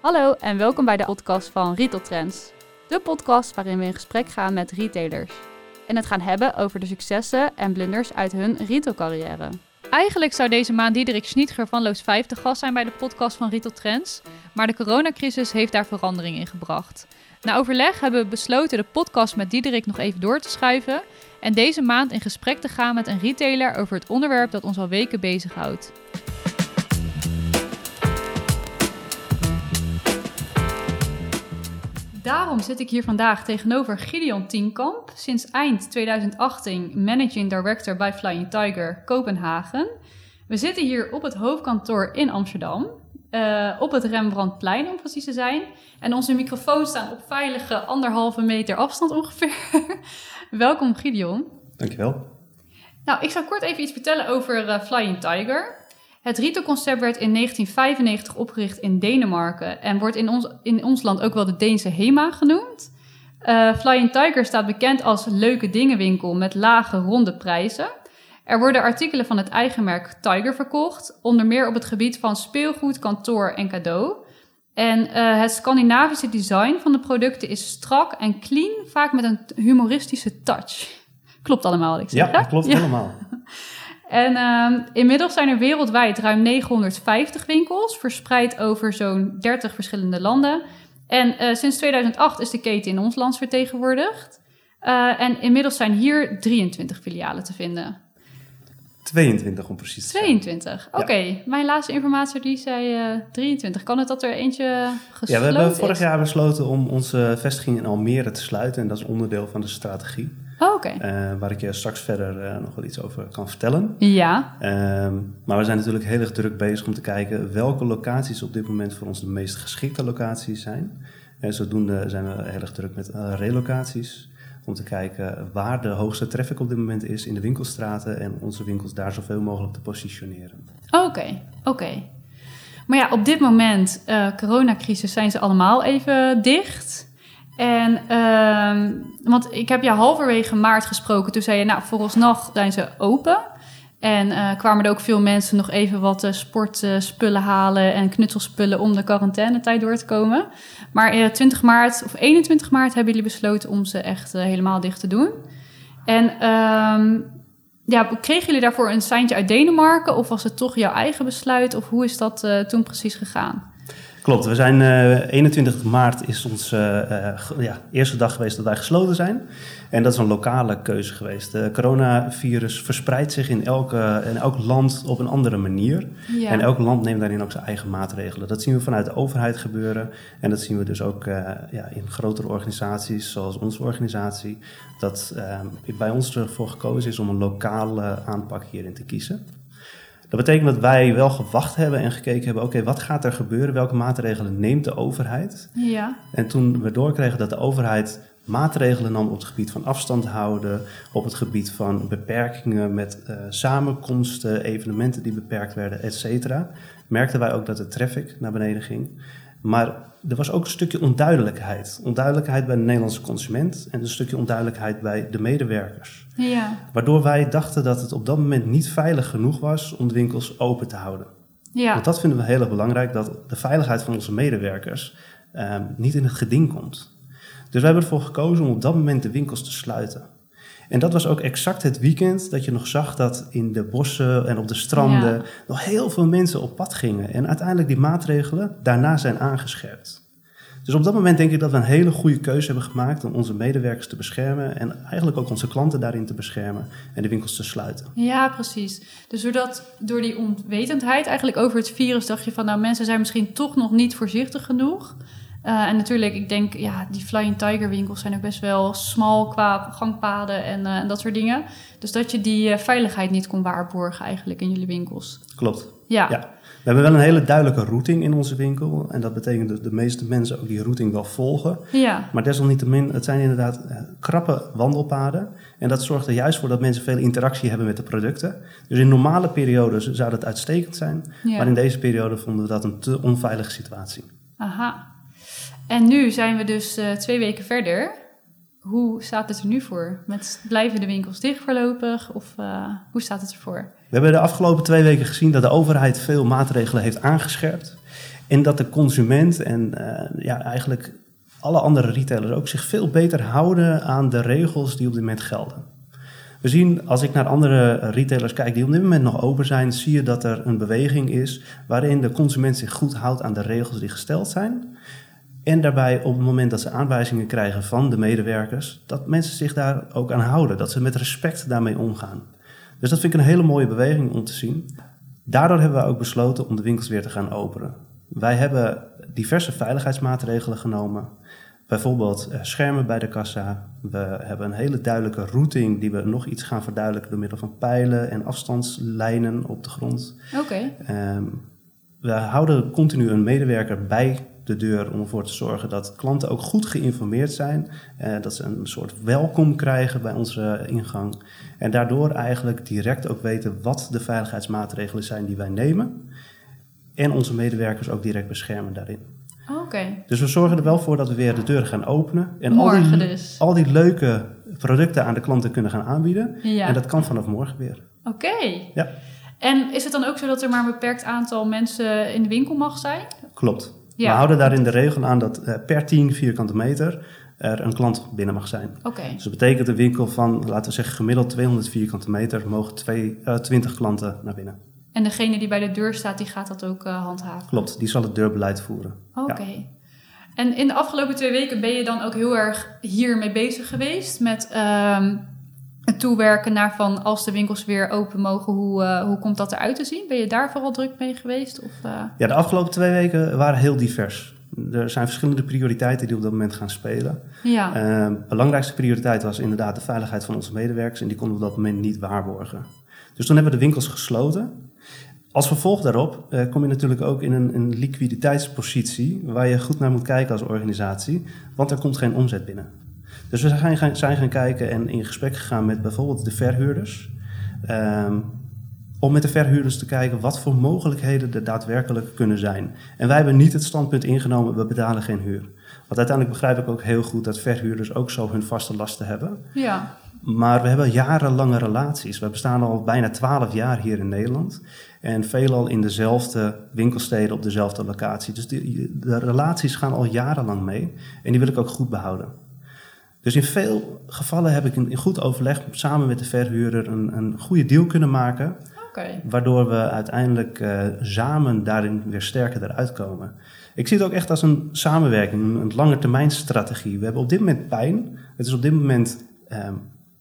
Hallo en welkom bij de podcast van Retail Trends. De podcast waarin we in gesprek gaan met retailers. En het gaan hebben over de successen en blunders uit hun retailcarrière. Eigenlijk zou deze maand Diederik Schnietger van Loos 5 de gast zijn bij de podcast van Retail Trends. Maar de coronacrisis heeft daar verandering in gebracht. Na overleg hebben we besloten de podcast met Diederik nog even door te schuiven. En deze maand in gesprek te gaan met een retailer over het onderwerp dat ons al weken bezighoudt. Daarom zit ik hier vandaag tegenover Gideon Tienkamp, sinds eind 2018 Managing Director bij Flying Tiger Kopenhagen. We zitten hier op het hoofdkantoor in Amsterdam, uh, op het Rembrandtplein om precies te zijn. En onze microfoons staan op veilige anderhalve meter afstand ongeveer. Welkom Gideon. Dankjewel. Nou, ik zal kort even iets vertellen over uh, Flying Tiger. Het retailconcept werd in 1995 opgericht in Denemarken en wordt in ons, in ons land ook wel de Deense HEMA genoemd. Uh, Flying Tiger staat bekend als leuke dingenwinkel met lage ronde prijzen. Er worden artikelen van het eigen merk Tiger verkocht, onder meer op het gebied van speelgoed, kantoor en cadeau. En uh, het Scandinavische design van de producten is strak en clean, vaak met een humoristische touch. Klopt allemaal wat ik zeg? Ja, dat klopt helemaal. En uh, inmiddels zijn er wereldwijd ruim 950 winkels, verspreid over zo'n 30 verschillende landen. En uh, sinds 2008 is de keten in ons land vertegenwoordigd. Uh, en inmiddels zijn hier 23 filialen te vinden. 22 om precies te zijn. 22, oké. Okay. Mijn laatste informatie die zei uh, 23. Kan het dat er eentje gesloten Ja, we hebben vorig is? jaar besloten om onze vestiging in Almere te sluiten. En dat is onderdeel van de strategie. Oh. Okay. Uh, waar ik je straks verder uh, nog wel iets over kan vertellen. Ja. Um, maar we zijn natuurlijk heel erg druk bezig om te kijken welke locaties op dit moment voor ons de meest geschikte locaties zijn. En zodoende zijn we heel erg druk met relocaties. Om te kijken waar de hoogste traffic op dit moment is in de winkelstraten. En onze winkels daar zoveel mogelijk te positioneren. Oké, okay, oké. Okay. Maar ja, op dit moment, uh, coronacrisis, zijn ze allemaal even dicht. En, uh, want ik heb je halverwege maart gesproken. Toen zei je, nou, vooralsnog zijn ze open. En uh, kwamen er ook veel mensen nog even wat uh, sportspullen halen en knutselspullen om de quarantainetijd door te komen. Maar uh, 20 maart of 21 maart hebben jullie besloten om ze echt helemaal dicht te doen. En um, ja, kregen jullie daarvoor een seintje uit Denemarken of was het toch jouw eigen besluit? Of hoe is dat toen precies gegaan? Klopt, we zijn uh, 21 maart is onze uh, ja, eerste dag geweest dat wij gesloten zijn. En dat is een lokale keuze geweest. Het coronavirus verspreidt zich in, elke, in elk land op een andere manier. Ja. En elk land neemt daarin ook zijn eigen maatregelen. Dat zien we vanuit de overheid gebeuren. En dat zien we dus ook uh, ja, in grotere organisaties zoals onze organisatie. Dat uh, bij ons ervoor gekozen is om een lokale aanpak hierin te kiezen. Dat betekent dat wij wel gewacht hebben en gekeken hebben: oké, okay, wat gaat er gebeuren? Welke maatregelen neemt de overheid? Ja. En toen we doorkregen dat de overheid maatregelen nam op het gebied van afstand houden, op het gebied van beperkingen met uh, samenkomsten, evenementen die beperkt werden, et cetera, merkten wij ook dat de traffic naar beneden ging. Maar er was ook een stukje onduidelijkheid. Onduidelijkheid bij de Nederlandse consument en een stukje onduidelijkheid bij de medewerkers. Ja. Waardoor wij dachten dat het op dat moment niet veilig genoeg was om de winkels open te houden. Ja. Want dat vinden we heel erg belangrijk, dat de veiligheid van onze medewerkers uh, niet in het geding komt. Dus we hebben ervoor gekozen om op dat moment de winkels te sluiten. En dat was ook exact het weekend dat je nog zag dat in de bossen en op de stranden ja. nog heel veel mensen op pad gingen. En uiteindelijk die maatregelen daarna zijn aangescherpt. Dus op dat moment denk ik dat we een hele goede keuze hebben gemaakt om onze medewerkers te beschermen en eigenlijk ook onze klanten daarin te beschermen en de winkels te sluiten. Ja, precies. Dus doordat, door die onwetendheid eigenlijk over het virus dacht je van nou mensen zijn misschien toch nog niet voorzichtig genoeg. Uh, en natuurlijk, ik denk, ja, die Flying Tiger winkels zijn ook best wel smal qua gangpaden en, uh, en dat soort dingen. Dus dat je die uh, veiligheid niet kon waarborgen eigenlijk in jullie winkels. Klopt. Ja. ja. We hebben wel een hele duidelijke routing in onze winkel. En dat betekent dat de meeste mensen ook die routing wel volgen. Ja. Maar desalniettemin, het zijn inderdaad krappe wandelpaden. En dat zorgt er juist voor dat mensen veel interactie hebben met de producten. Dus in normale periodes zou dat uitstekend zijn. Ja. Maar in deze periode vonden we dat een te onveilige situatie. Aha. En nu zijn we dus uh, twee weken verder. Hoe staat het er nu voor? Met, blijven de winkels dicht voorlopig? Of uh, hoe staat het ervoor? We hebben de afgelopen twee weken gezien dat de overheid veel maatregelen heeft aangescherpt. En dat de consument en eh, ja, eigenlijk alle andere retailers ook zich veel beter houden aan de regels die op dit moment gelden. We zien, als ik naar andere retailers kijk die op dit moment nog open zijn, zie je dat er een beweging is waarin de consument zich goed houdt aan de regels die gesteld zijn. En daarbij op het moment dat ze aanwijzingen krijgen van de medewerkers, dat mensen zich daar ook aan houden, dat ze met respect daarmee omgaan. Dus dat vind ik een hele mooie beweging om te zien. Daardoor hebben we ook besloten om de winkels weer te gaan openen. Wij hebben diverse veiligheidsmaatregelen genomen. Bijvoorbeeld eh, schermen bij de kassa. We hebben een hele duidelijke routing die we nog iets gaan verduidelijken door middel van pijlen en afstandslijnen op de grond. Oké. Ehm, we houden continu een medewerker bij de deur om ervoor te zorgen dat klanten ook goed geïnformeerd zijn. eh, dat ze een soort welkom krijgen bij onze ingang. En daardoor eigenlijk direct ook weten wat de veiligheidsmaatregelen zijn die wij nemen. En onze medewerkers ook direct beschermen daarin. Oké. Dus we zorgen er wel voor dat we weer de deuren gaan openen. En Morgen al die, dus. al die leuke producten aan de klanten kunnen gaan aanbieden. Ja. En dat kan vanaf morgen weer. Oké. Ja. En is het dan ook zo dat er maar een beperkt aantal mensen in de winkel mag zijn? Klopt. Ja. We houden daarin de regel aan dat eh, per 10 vierkante meter er een klant binnen mag zijn. Oké. Dus dat betekent een winkel van, laten we zeggen, gemiddeld 200 vierkante meter, mogen twee, eh, 20 klanten naar binnen. En degene die bij de deur staat, die gaat dat ook eh, handhaven? Klopt, die zal het deurbeleid voeren. Oké. En in de afgelopen twee weken ben je dan ook heel erg hiermee bezig geweest met ehm, het toewerken naar van als de winkels weer open mogen, hoe, eh, hoe komt dat eruit te zien? Ben je daar vooral druk mee geweest? Of, eh, Ja, de afgelopen twee weken waren heel divers. Er zijn verschillende prioriteiten die op dat moment gaan spelen. ja. Eh, belangrijkste prioriteit was inderdaad de veiligheid van onze medewerkers en die konden we op dat moment niet waarborgen. Dus toen hebben we de winkels gesloten. Als vervolg daarop eh, kom je natuurlijk ook in een, een liquiditeitspositie waar je goed naar moet kijken als organisatie, want er komt geen omzet binnen. Dus we zijn gaan, zijn gaan kijken en in gesprek gegaan met bijvoorbeeld de verhuurders. ehm, om met de verhuurders te kijken wat voor mogelijkheden er daadwerkelijk kunnen zijn. En wij hebben niet het standpunt ingenomen, we betalen geen huur. Want uiteindelijk begrijp ik ook heel goed dat verhuurders ook zo hun vaste lasten hebben. ja. Maar we hebben jarenlange relaties. We bestaan al bijna twaalf jaar hier in Nederland. En veelal in dezelfde winkelsteden op dezelfde locatie. Dus die, de relaties gaan al jarenlang mee. En die wil ik ook goed behouden. Dus in veel gevallen heb ik in, in goed overleg samen met de verhuurder een, een goede deal kunnen maken. Waardoor we uiteindelijk eh, samen daarin weer sterker eruit komen. Ik zie het ook echt als een samenwerking, een, een lange termijn strategie. We hebben op dit moment pijn. Het is op dit moment ehm,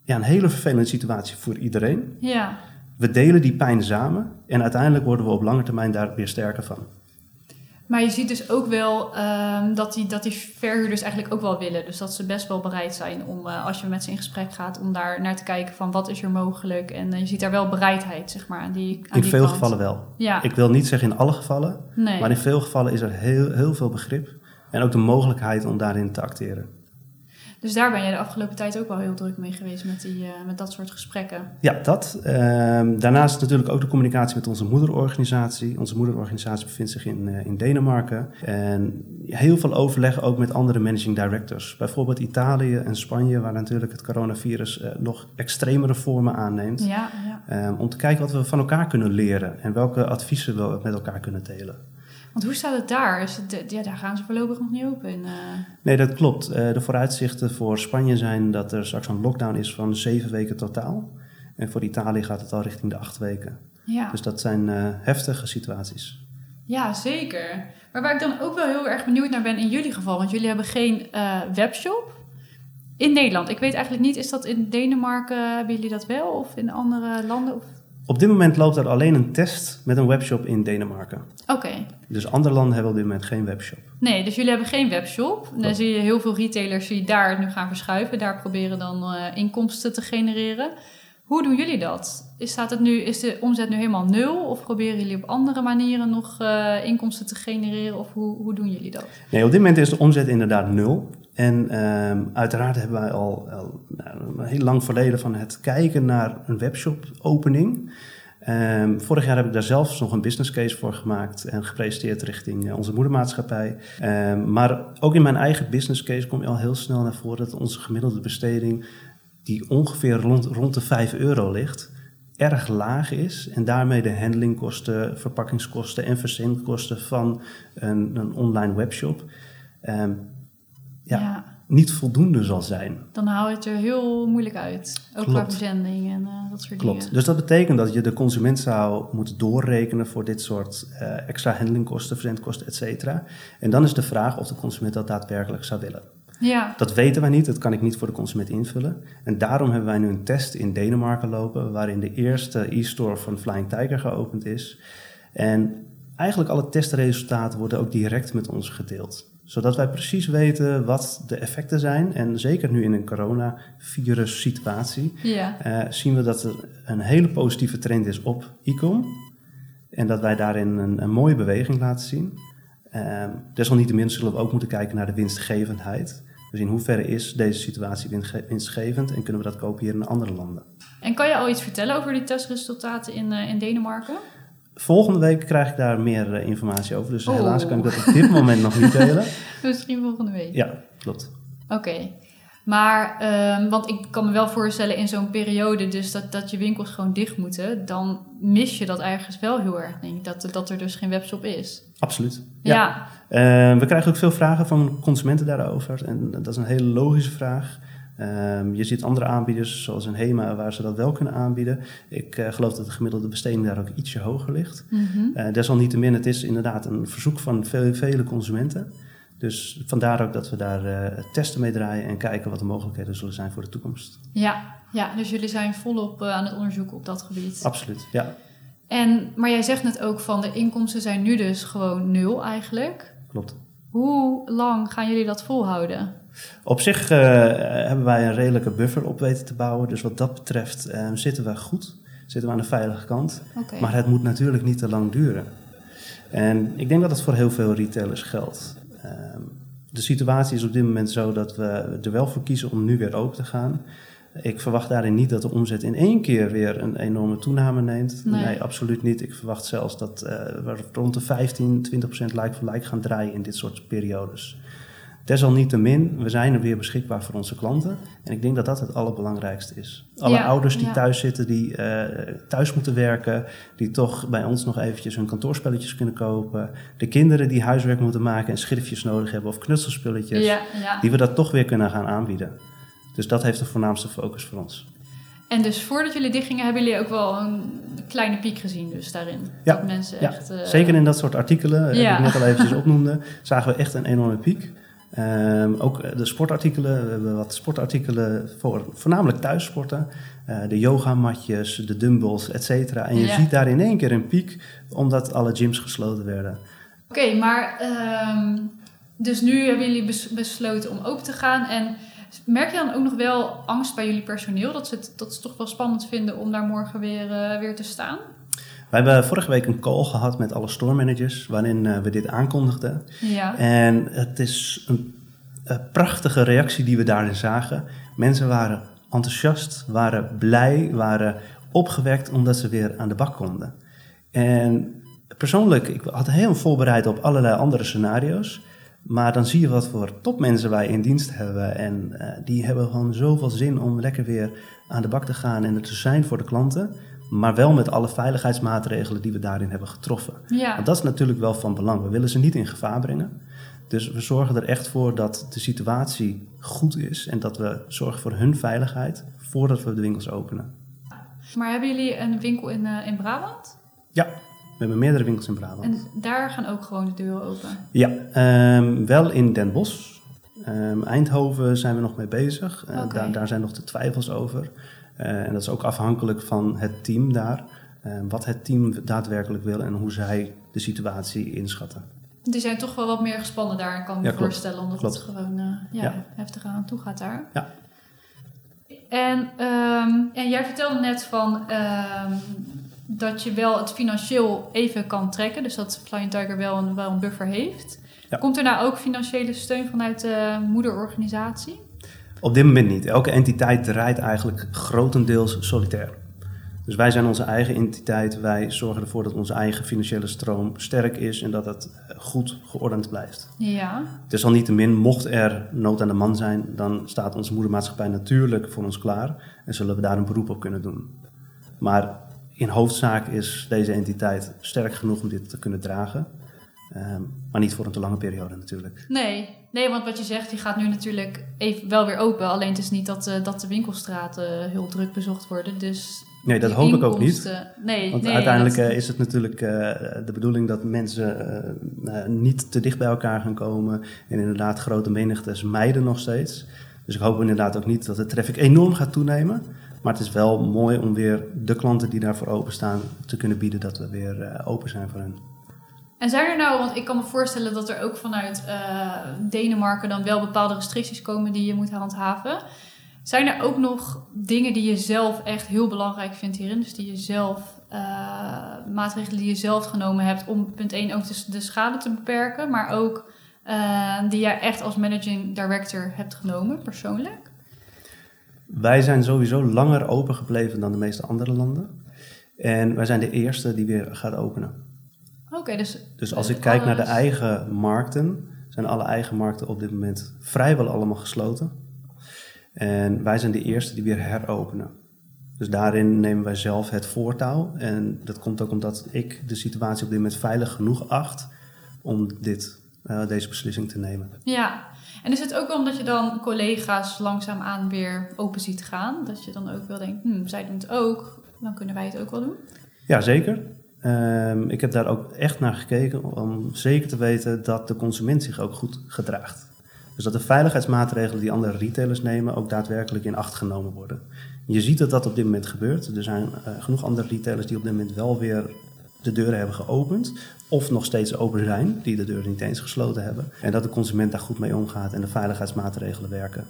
ja, een hele vervelende situatie voor iedereen. Ja. We delen die pijn samen en uiteindelijk worden we op lange termijn daar weer sterker van. Maar je ziet dus ook wel ehm, dat, die, dat die verhuurders eigenlijk ook wel willen. Dus dat ze best wel bereid zijn om, eh, als je met ze in gesprek gaat, om daar naar te kijken van wat is er mogelijk. En eh, je ziet daar wel bereidheid, zeg maar, aan die aan In die veel kant. gevallen wel. Ja, Ik wil niet zeggen in alle gevallen, nee. maar in veel gevallen is er heel, heel veel begrip. En ook de mogelijkheid om daarin te acteren. Dus daar ben je de afgelopen tijd ook wel heel druk mee geweest met, die, eh, met dat soort gesprekken. Ja, dat. Ehm, daarnaast natuurlijk ook de communicatie met onze moederorganisatie. Onze moederorganisatie bevindt zich in, eh, in Denemarken. En heel veel overleg ook met andere managing directors. Bijvoorbeeld Italië en Spanje, waar natuurlijk het coronavirus eh, nog extremere vormen aanneemt. Ja, ja. Ehm, om te kijken wat we van elkaar kunnen leren en welke adviezen we met elkaar kunnen delen. Want hoe staat het daar? Is het, ja, daar gaan ze voorlopig nog niet open. eh. Nee, dat klopt. Eh, de vooruitzichten voor Spanje zijn dat er straks een lockdown is van zeven weken totaal. En voor Italië gaat het al richting de acht weken. ja. Dus dat zijn eh, heftige situaties. ja, zeker. Maar waar ik dan ook wel heel erg benieuwd naar ben in jullie geval, want jullie hebben geen eh, webshop in Nederland. Ik weet eigenlijk niet, is dat in Denemarken, hebben jullie dat wel? Of in andere landen? Of... Op dit moment loopt er alleen een test met een webshop in Denemarken. Oké. Dus andere landen hebben op dit moment geen webshop. Nee, dus jullie hebben geen webshop. Dan Klopt. zie je heel veel retailers die daar nu gaan verschuiven. Daar proberen dan eh, inkomsten te genereren. Hoe doen jullie dat? Is, staat het nu, is de omzet nu helemaal nul? Of proberen jullie op andere manieren nog eh, inkomsten te genereren? Of hoe, hoe doen jullie dat? Nee, op dit moment is de omzet inderdaad nul. En ehm, uiteraard hebben wij al, nou, heel lang verleden van het kijken naar een webshop opening. Ehm, vorig jaar heb ik daar zelfs nog een business case voor gemaakt en gepresenteerd richting eh, onze moedermaatschappij. Ehm, maar ook in mijn eigen business case kom je al heel snel naar voren dat onze gemiddelde besteding, die ongeveer rond, rond de 5 euro ligt, erg laag is en daarmee de handlingkosten, verpakkingskosten en verzendkosten van een, een online webshop ehm, ja, Ja. niet voldoende zal zijn. Dan hou je het er heel moeilijk uit. Ook qua Klopt. verzending en eh, dat soort Klopt. dingen. Dus dat betekent dat je de consument zou moeten doorrekenen voor dit soort eh, extra handlingkosten, verzendkosten, et cetera. En dan is de vraag of de consument dat daadwerkelijk zou willen. Ja, Dat weten wij niet, dat kan ik niet voor de consument invullen. En daarom hebben wij nu een test in Denemarken lopen, waarin de eerste e-store van Flying Tiger geopend is. En eigenlijk alle testresultaten worden ook direct met ons gedeeld. Zodat wij precies weten wat de effecten zijn. En zeker nu in een coronavirus situatie ja. eh, zien we dat er een hele positieve trend is op e-com. En dat wij daarin een, een mooie beweging laten zien. Ehm desalniettemin zullen we ook moeten kijken naar de winstgevendheid. Dus in hoeverre is deze situatie winstge- winstgevend en kunnen we dat kopiëren in andere landen. En kan je al iets vertellen over die testresultaten in, eh, in Denemarken? Volgende week krijg ik daar meer eh, informatie over. Dus Oh. helaas kan ik dat op dit moment nog niet delen. Misschien volgende week. Ja, klopt. Oké. Maar, ehm, want ik kan me wel voorstellen in zo'n periode, dus dat, dat je winkels gewoon dicht moeten, dan mis je dat ergens wel heel erg, denk ik, dat, dat er dus geen webshop is. Absoluut. Ja, Eh, we krijgen ook veel vragen van consumenten daarover. En dat is een hele logische vraag. Ehm, je ziet andere aanbieders, zoals een HEMA, waar ze dat wel kunnen aanbieden. Ik eh, geloof dat de gemiddelde besteding daar ook ietsje hoger ligt. Mhm. Eh, desalniettemin, het is inderdaad een verzoek van vele consumenten. Dus vandaar ook dat we daar eh, testen mee draaien en kijken wat de mogelijkheden zullen zijn voor de toekomst. ja, ja, dus jullie zijn volop aan het onderzoeken op dat gebied. Absoluut, ja, En, maar jij zegt net ook van de inkomsten zijn nu dus gewoon nul eigenlijk. klopt. Hoe lang gaan jullie dat volhouden? Op zich eh, hebben wij een redelijke buffer op weten te bouwen. Dus wat dat betreft eh, zitten we goed. Zitten we aan de veilige kant. Maar het moet natuurlijk niet te lang duren. En ik denk dat het voor heel veel retailers geldt. Ehm, de situatie is op dit moment zo dat we er wel voor kiezen om nu weer open te gaan. Ik verwacht daarin niet dat de omzet in één keer weer een enorme toename neemt. Nee. Nee, absoluut niet. Ik verwacht zelfs dat eh, we rond de 15, 20 procent like voor like gaan draaien in dit soort periodes. Desalniettemin, we zijn er weer beschikbaar voor onze klanten. En ik denk dat dat het allerbelangrijkste is. Alle Ja, ouders die ja. thuis zitten, die eh, thuis moeten werken, die toch bij ons nog eventjes hun kantoorspelletjes kunnen kopen. De kinderen die huiswerk moeten maken en schriftjes nodig hebben of knutselspulletjes. ja. Die we dat toch weer kunnen gaan aanbieden. Dus dat heeft de voornaamste focus voor ons. En dus voordat jullie dichtgingen, hebben jullie ook wel een kleine piek gezien dus daarin? Ja, Dat mensen ja. echt... eh, Zeker in dat soort artikelen, eh, Ja. die ik net al eventjes opnoemde, zagen we echt een enorme piek. Ehm, ook eh, de sportartikelen, we hebben wat sportartikelen voor voornamelijk thuissporten. Eh, de yogamatjes, de dumbbells, et cetera. En je Ja. ziet daar in één keer een piek, omdat alle gyms gesloten werden. Oké, maar ehm, dus nu hebben jullie bes- besloten om open te gaan. En merk je dan ook nog wel angst bij jullie personeel? Dat ze het, dat ze toch wel spannend vinden om daar morgen weer, eh, weer te staan? We hebben vorige week een call gehad met alle store managers, waarin eh, we dit aankondigden. Ja. En het is een, een prachtige reactie die we daarin zagen. Mensen waren enthousiast, waren blij, waren opgewekt omdat ze weer aan de bak konden. En persoonlijk, ik had heel voorbereid op allerlei andere scenario's. Maar dan zie je wat voor topmensen wij in dienst hebben. En eh, die hebben gewoon zoveel zin om lekker weer aan de bak te gaan en er te zijn voor de klanten. Maar wel met alle veiligheidsmaatregelen die we daarin hebben getroffen. Ja. Want dat is natuurlijk wel van belang. We willen ze niet in gevaar brengen. Dus we zorgen er echt voor dat de situatie goed is en dat we zorgen voor hun veiligheid voordat we de winkels openen. Maar hebben jullie een winkel in, eh, in Brabant? Ja, we hebben meerdere winkels in Brabant. En daar gaan ook gewoon de deuren open. Ja, ehm, wel in Den Bosch. Ehm, Eindhoven zijn we nog mee bezig. Eh, daar, daar zijn nog de twijfels over. Eh, en dat is ook afhankelijk van het team daar. Eh, wat het team daadwerkelijk wil en hoe zij de situatie inschatten. Die zijn toch wel wat meer gespannen daar, kan ik me klopt. voorstellen. Omdat Klopt. het gewoon eh, ja, Ja. heftig aan toe gaat daar. Ja. En, ehm, en jij vertelde net van ehm, dat je wel het financieel even kan trekken. Dus dat Flying Tiger wel een, wel een buffer heeft. Ja. Komt er nou ook financiële steun vanuit de moederorganisatie? Op dit moment niet. Elke entiteit draait eigenlijk grotendeels solitair. Dus wij zijn onze eigen entiteit. Wij zorgen ervoor dat onze eigen financiële stroom sterk is en dat het eh, goed geordend blijft. Ja. Desalniettemin, mocht er nood aan de man zijn, dan staat onze moedermaatschappij natuurlijk voor ons klaar en zullen we daar een beroep op kunnen doen. Maar in hoofdzaak is deze entiteit sterk genoeg om dit te kunnen dragen. Ehm, maar niet voor een te lange periode natuurlijk. Nee, nee, want wat je zegt, je gaat nu natuurlijk even wel weer open. Alleen het is niet dat, uh, dat de winkelstraten heel druk bezocht worden. Dus nee, dat hoop ik ook niet. Nee, want nee, uiteindelijk dat... is het natuurlijk uh, de bedoeling dat mensen niet te dicht bij elkaar gaan komen. En inderdaad grote menigtes mijden nog steeds. Dus ik hoop inderdaad ook niet dat de traffic enorm gaat toenemen. Maar het is wel mooi om weer de klanten die daarvoor openstaan te kunnen bieden dat we weer open zijn voor hen. En zijn er nou, want ik kan me voorstellen dat er ook vanuit uh, Denemarken dan wel bepaalde restricties komen die je moet handhaven. Zijn er ook nog dingen die je zelf echt heel belangrijk vindt hierin? Dus die je zelf, uh, maatregelen die je zelf genomen hebt om punt 1 ook de, de schade te beperken, maar ook die jij echt als managing director hebt genomen persoonlijk? Wij zijn sowieso langer open gebleven dan de meeste andere landen. En wij zijn de eerste die weer gaat openen. Oké, dus... Dus als ik kijk naar de eigen markten, zijn alle eigen markten op dit moment vrijwel allemaal gesloten. En wij zijn de eerste die weer heropenen. Dus daarin nemen wij zelf het voortouw. En dat komt ook omdat ik de situatie op dit moment veilig genoeg acht om dit, uh, deze beslissing te nemen. Ja, en is het ook omdat je dan collega's langzaamaan weer open ziet gaan? Dat je dan ook wel denkt, hmm, zij doen het ook, dan kunnen wij het ook wel doen? Ja, zeker. Um, ik heb daar ook echt naar gekeken om zeker te weten dat de consument zich ook goed gedraagt. Dus dat de veiligheidsmaatregelen die andere retailers nemen ook daadwerkelijk in acht genomen worden. Je ziet dat dat op dit moment gebeurt. Er zijn uh, genoeg andere retailers die op dit moment wel weer de deuren hebben geopend. Of nog steeds open zijn, die de deuren niet eens gesloten hebben. En dat de consument daar goed mee omgaat en de veiligheidsmaatregelen werken.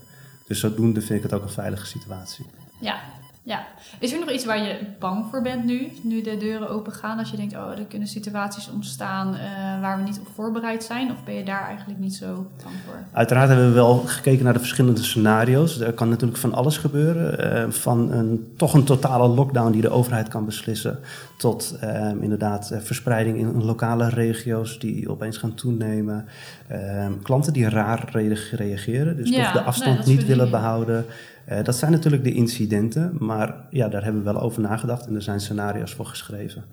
Dus zodoende vind ik het ook een veilige situatie. Ja, ja. Is er nog iets waar je bang voor bent nu, nu de deuren open gaan? Als je denkt, oh, er kunnen situaties ontstaan uh, waar we niet op voorbereid zijn? Of ben je daar eigenlijk niet zo bang voor? Uiteraard hebben we wel gekeken naar de verschillende scenario's. Er kan natuurlijk van alles gebeuren. Uh, van een, toch een totale lockdown die de overheid kan beslissen... tot uh, inderdaad verspreiding in lokale regio's die opeens gaan toenemen. klanten die raar reageren, dus ja, toch de afstand nee, niet willen behouden... Uh, dat zijn natuurlijk de incidenten, maar ja, daar hebben we wel over nagedacht en er zijn scenario's voor geschreven.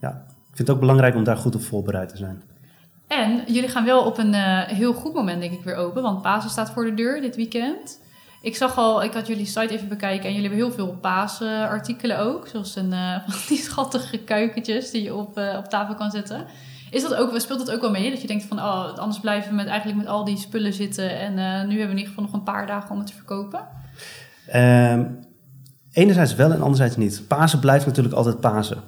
Ja, ik vind het ook belangrijk om daar goed op voorbereid te zijn. En jullie gaan wel op een uh, heel goed moment, denk ik, weer open, want Pasen staat voor de deur dit weekend. Ik zag al, ik had jullie site even bekijken en jullie hebben heel veel paasartikelen ook. Zoals een, uh, die schattige kuikentjes die je op, op tafel kan zetten. Is dat ook, speelt dat ook wel mee? Dat je denkt van, oh, anders blijven we met, eigenlijk met al die spullen zitten. En uh, nu hebben we in ieder geval nog een paar dagen om het te verkopen. Um, enerzijds wel en anderzijds niet. Pasen blijft natuurlijk altijd Pasen.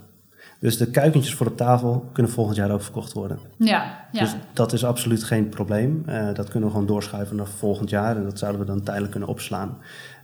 Dus de kuikentjes voor op tafel kunnen volgend jaar ook verkocht worden. Ja, ja. Dus dat is absoluut geen probleem. Uh, dat kunnen we gewoon doorschuiven naar volgend jaar. En dat zouden we dan tijdelijk kunnen opslaan.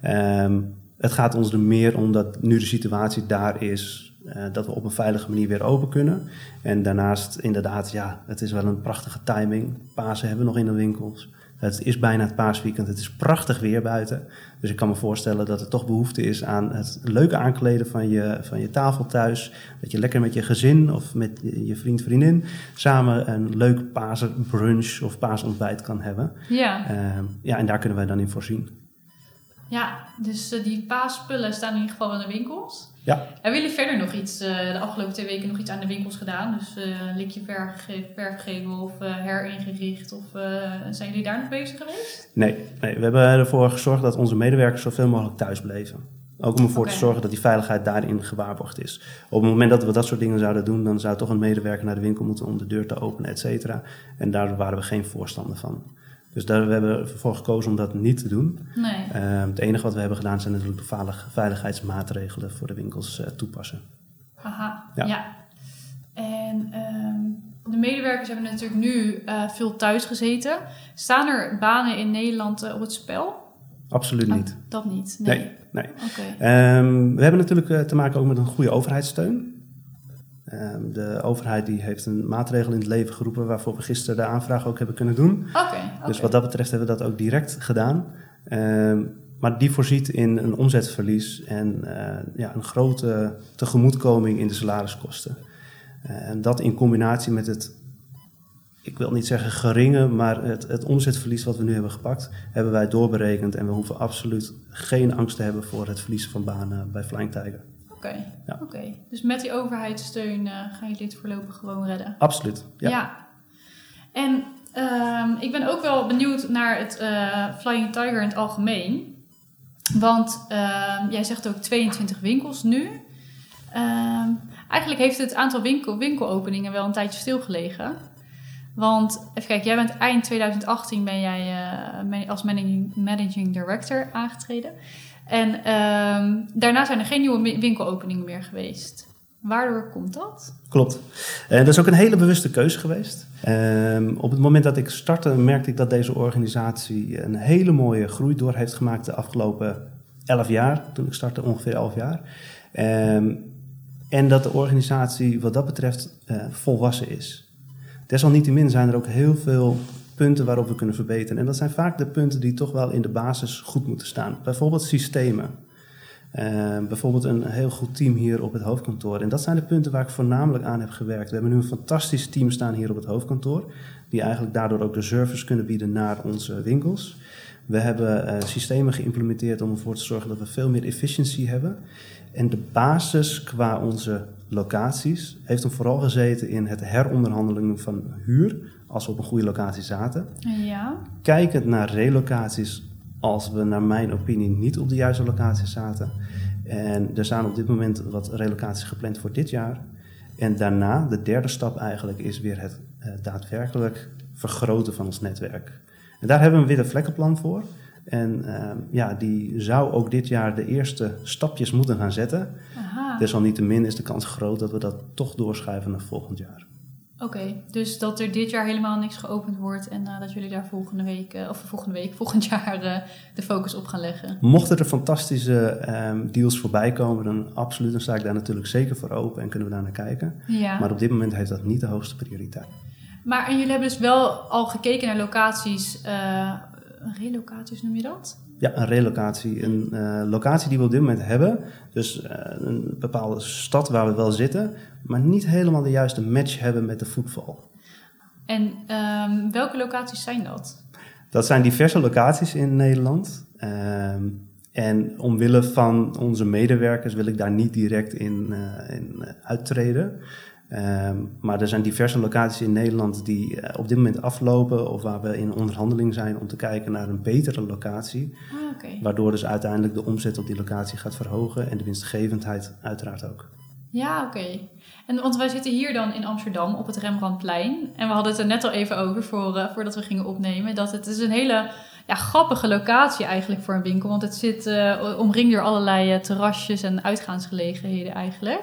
Um, het gaat ons er meer om dat nu de situatie daar is uh, dat we op een veilige manier weer open kunnen. En daarnaast, inderdaad, ja, het is wel een prachtige timing. Pasen hebben we nog in de winkels. Het is bijna het paasweekend. Het is prachtig weer buiten. Dus ik kan me voorstellen dat er toch behoefte is aan het leuke aankleden van je, van je tafel thuis. Dat je lekker met je gezin of met je vriend, vriendin samen een leuk paasbrunch of paasontbijt kan hebben. Ja. Uh, ja, en daar kunnen wij dan in voorzien. Ja, dus uh, die paasspullen staan in ieder geval in de winkels. Ja. Hebben jullie verder nog iets, uh, de afgelopen twee weken nog iets aan de winkels gedaan? Dus uh, likje verf, verf gegeven of heringericht? Of zijn jullie daar nog bezig geweest? Nee, nee, we hebben ervoor gezorgd dat onze medewerkers zoveel mogelijk thuis bleven. Ook om ervoor okay. te zorgen dat die veiligheid daarin gewaarborgd is. Op het moment dat we dat soort dingen zouden doen, dan zou toch een medewerker naar de winkel moeten om de deur te openen, et cetera. En daar waren we geen voorstander van. Dus daar we hebben we ervoor gekozen om dat niet te doen. Nee. Uh, het enige wat we hebben gedaan zijn natuurlijk de veiligheidsmaatregelen voor de winkels uh, toepassen. Aha, ja. ja. En um, de medewerkers hebben natuurlijk nu uh, veel thuis gezeten. Staan er banen in Nederland op het spel? Absoluut niet. Oh, dat niet? Nee. nee, nee. Okay. Um, we hebben natuurlijk te maken ook met een goede overheidssteun. Um, de overheid die heeft een maatregel in het leven geroepen waarvoor we gisteren de aanvraag ook hebben kunnen doen. Okay, okay. Dus wat dat betreft hebben we dat ook direct gedaan. Um, maar die voorziet in een omzetverlies en uh, ja, een grote tegemoetkoming in de salariskosten. Uh, en dat in combinatie met het, ik wil niet zeggen geringe, maar het, het omzetverlies wat we nu hebben gepakt, hebben wij doorberekend. En we hoeven absoluut geen angst te hebben voor het verliezen van banen bij Flying Tiger. Oké, Ja. oké. Dus met die overheidssteun eh, gaan jullie dit voorlopig gewoon redden? Absoluut. Ja. Ja. En ehm, ik ben ook wel benieuwd naar het eh, Flying Tiger in het algemeen. Want ehm, jij zegt ook 22 winkels nu. Ehm, eigenlijk heeft het aantal winkel, winkelopeningen wel een tijdje stilgelegen. Want even kijken, jij bent eind 2018 ben jij eh, als managing, managing director aangetreden. En ehm, daarna zijn er geen nieuwe wi- winkelopeningen meer geweest. Waardoor komt dat? Klopt. En dat is ook een hele bewuste keuze geweest. Ehm, op het moment dat ik startte, merkte ik dat deze organisatie een hele mooie groei door heeft gemaakt de afgelopen 11 jaar. Toen ik startte, ongeveer 11 jaar. Ehm, en dat de organisatie wat dat betreft eh, volwassen is. Desalniettemin zijn er ook heel veel punten waarop we kunnen verbeteren. En dat zijn vaak de punten die toch wel in de basis goed moeten staan. Bijvoorbeeld systemen. Uh, bijvoorbeeld een heel goed team hier op het hoofdkantoor. En dat zijn de punten waar ik voornamelijk aan heb gewerkt. We hebben nu een fantastisch team staan hier op het hoofdkantoor, die eigenlijk daardoor ook de service kunnen bieden naar onze winkels. We hebben uh, systemen geïmplementeerd om ervoor te zorgen dat we veel meer efficiëntie hebben. En de basis qua onze locaties heeft hem vooral gezeten in het heronderhandelen van huur, als we op een goede locatie zaten. Ja. Kijkend naar relocaties als we naar mijn opinie niet op de juiste locatie zaten. En er staan op dit moment wat relocaties gepland voor dit jaar. En daarna, de derde stap eigenlijk, is weer het uh, daadwerkelijk vergroten van ons netwerk. En daar hebben we een witte vlekkenplan voor. En uh, ja, die zou ook dit jaar de eerste stapjes moeten gaan zetten. Aha. Desalniettemin is de kans groot dat we dat toch doorschuiven naar volgend jaar. Oké, okay, dus dat er dit jaar helemaal niks geopend wordt en uh, dat jullie daar volgende week, uh, of volgende week, volgend jaar uh, de focus op gaan leggen. Mochten er fantastische um, deals voorbij komen, dan absoluut, dan sta ik daar natuurlijk zeker voor open en kunnen we daar naar kijken. Ja. Maar op dit moment heeft dat niet de hoogste prioriteit. Maar en jullie hebben dus wel al gekeken naar locaties, relocaties noem je dat? Ja, een relocatie. Een uh, locatie die we op dit moment hebben. Dus uh, een bepaalde stad waar we wel zitten, maar niet helemaal de juiste match hebben met de voetbal. En um, welke locaties zijn dat? Dat zijn diverse locaties in Nederland. Um, en omwille van onze medewerkers wil ik daar niet direct in, uh, in uittreden. Um, maar er zijn diverse locaties in Nederland die uh, op dit moment aflopen of waar we in onderhandeling zijn om te kijken naar een betere locatie. Ah, okay. Waardoor dus uiteindelijk de omzet op die locatie gaat verhogen en de winstgevendheid uiteraard ook. Ja, oké. Okay. En want wij zitten hier dan in Amsterdam op het Rembrandtplein. En we hadden het er net al even over voor, uh, voordat we gingen opnemen. Dat het is een hele ja, grappige locatie eigenlijk voor een winkel. Want het zit uh, omringd door allerlei terrasjes en uitgaansgelegenheden eigenlijk.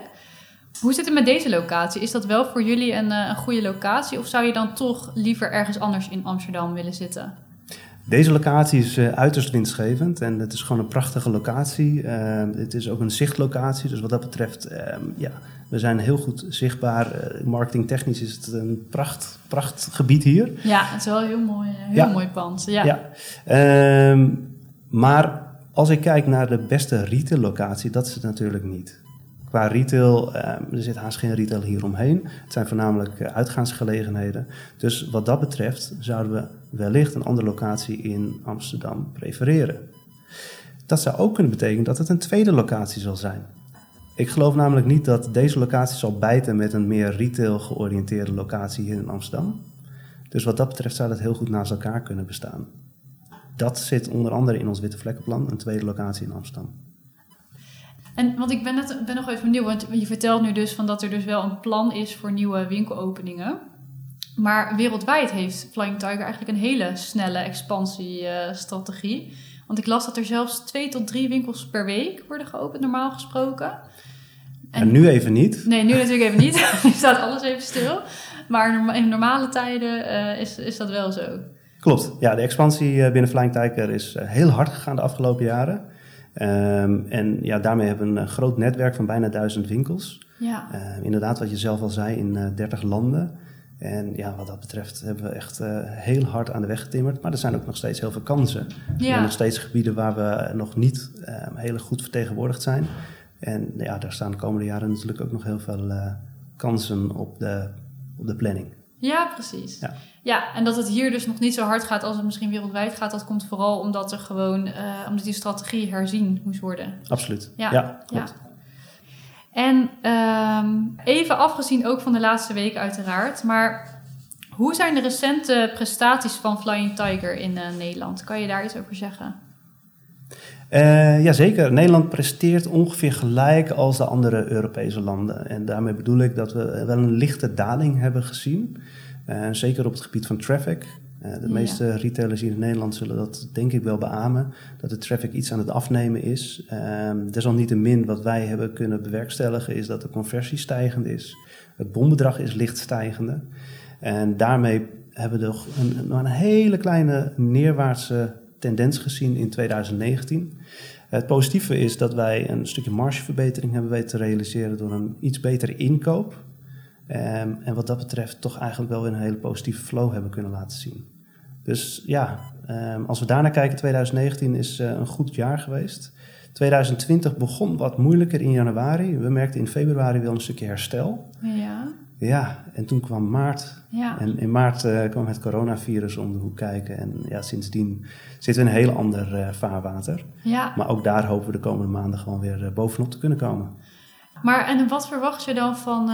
Hoe zit het met deze locatie? Is dat wel voor jullie een, een goede locatie? Of zou je dan toch liever ergens anders in Amsterdam willen zitten? Deze locatie is uh, uiterst winstgevend en het is gewoon een prachtige locatie. Uh, het is ook een zichtlocatie, dus wat dat betreft, uh, ja, we zijn heel goed zichtbaar. Uh, marketingtechnisch is het een pracht, prachtgebied hier. Ja, het is wel een heel mooi, heel ja. mooi pand. Ja. ja. Um, maar als ik kijk naar de beste retail-locatie, dat is het natuurlijk niet. Qua retail, uh, er zit haast geen retail hier omheen. Het zijn voornamelijk uh, uitgaansgelegenheden. Dus wat dat betreft zouden we wellicht een andere locatie in Amsterdam prefereren. Dat zou ook kunnen betekenen dat het een tweede locatie zal zijn. Ik geloof namelijk niet dat deze locatie zal bijten met een meer retail georiënteerde locatie hier in Amsterdam. Dus wat dat betreft zou dat heel goed naast elkaar kunnen bestaan. Dat zit onder andere in ons witte vlekkenplan, een tweede locatie in Amsterdam. En want ik ben, net, ben nog even benieuwd, want je vertelt nu dus van dat er dus wel een plan is voor nieuwe winkelopeningen. Maar wereldwijd heeft Flying Tiger eigenlijk een hele snelle expansiestrategie. Uh, want ik las dat er zelfs twee tot drie winkels per week worden geopend, normaal gesproken. En, en nu even niet. Nee, nu natuurlijk even niet. nu staat alles even stil. Maar in normale tijden uh, is, is dat wel zo. Klopt. Ja, de expansie binnen Flying Tiger is uh, heel hard gegaan de afgelopen jaren. Um, en ja, daarmee hebben we een groot netwerk van bijna duizend winkels. Ja. Uh, inderdaad, wat je zelf al zei, in uh, 30 landen. En ja, wat dat betreft hebben we echt uh, heel hard aan de weg getimmerd. Maar er zijn ook nog steeds heel veel kansen. Ja. Er zijn nog steeds gebieden waar we nog niet uh, heel goed vertegenwoordigd zijn. En ja, daar staan de komende jaren natuurlijk ook nog heel veel kansen op de, op de planning. Ja, precies. Ja. ja, en dat het hier dus nog niet zo hard gaat als het misschien wereldwijd gaat, dat komt vooral omdat er gewoon, uh, omdat die strategie herzien moest worden. Absoluut. Ja, ja klopt. Ja. En ehm, even afgezien ook van de laatste week uiteraard, maar hoe zijn de recente prestaties van Flying Tiger in uh, Nederland? Kan je daar iets over zeggen? Uh, Jazeker, Nederland presteert ongeveer gelijk als de andere Europese landen. En daarmee bedoel ik dat we wel een lichte daling hebben gezien. Uh, zeker op het gebied van traffic. Uh, de ja. meeste retailers hier in Nederland zullen dat denk ik wel beamen. Dat de traffic iets aan het afnemen is. desalniettemin wat wij hebben kunnen bewerkstelligen is dat de conversie stijgend is. Het bombedrag is licht stijgende. En daarmee hebben we nog een, een hele kleine neerwaartse tendens gezien in 2019. Het positieve is dat wij een stukje margeverbetering hebben weten te realiseren door een iets betere inkoop. Um, en wat dat betreft toch eigenlijk wel weer een hele positieve flow hebben kunnen laten zien. Dus ja, um, als we daarnaar kijken, 2019 is uh, een goed jaar geweest. 2020 begon wat moeilijker in januari. We merkten in februari wel een stukje herstel. Ja. Ja, en toen kwam maart. Ja. En in maart uh, kwam het coronavirus om de hoek kijken. En ja, sindsdien zitten we in een heel ander uh, vaarwater. Ja. Maar ook daar hopen we de komende maanden gewoon weer uh, bovenop te kunnen komen. Maar en wat verwacht je dan van...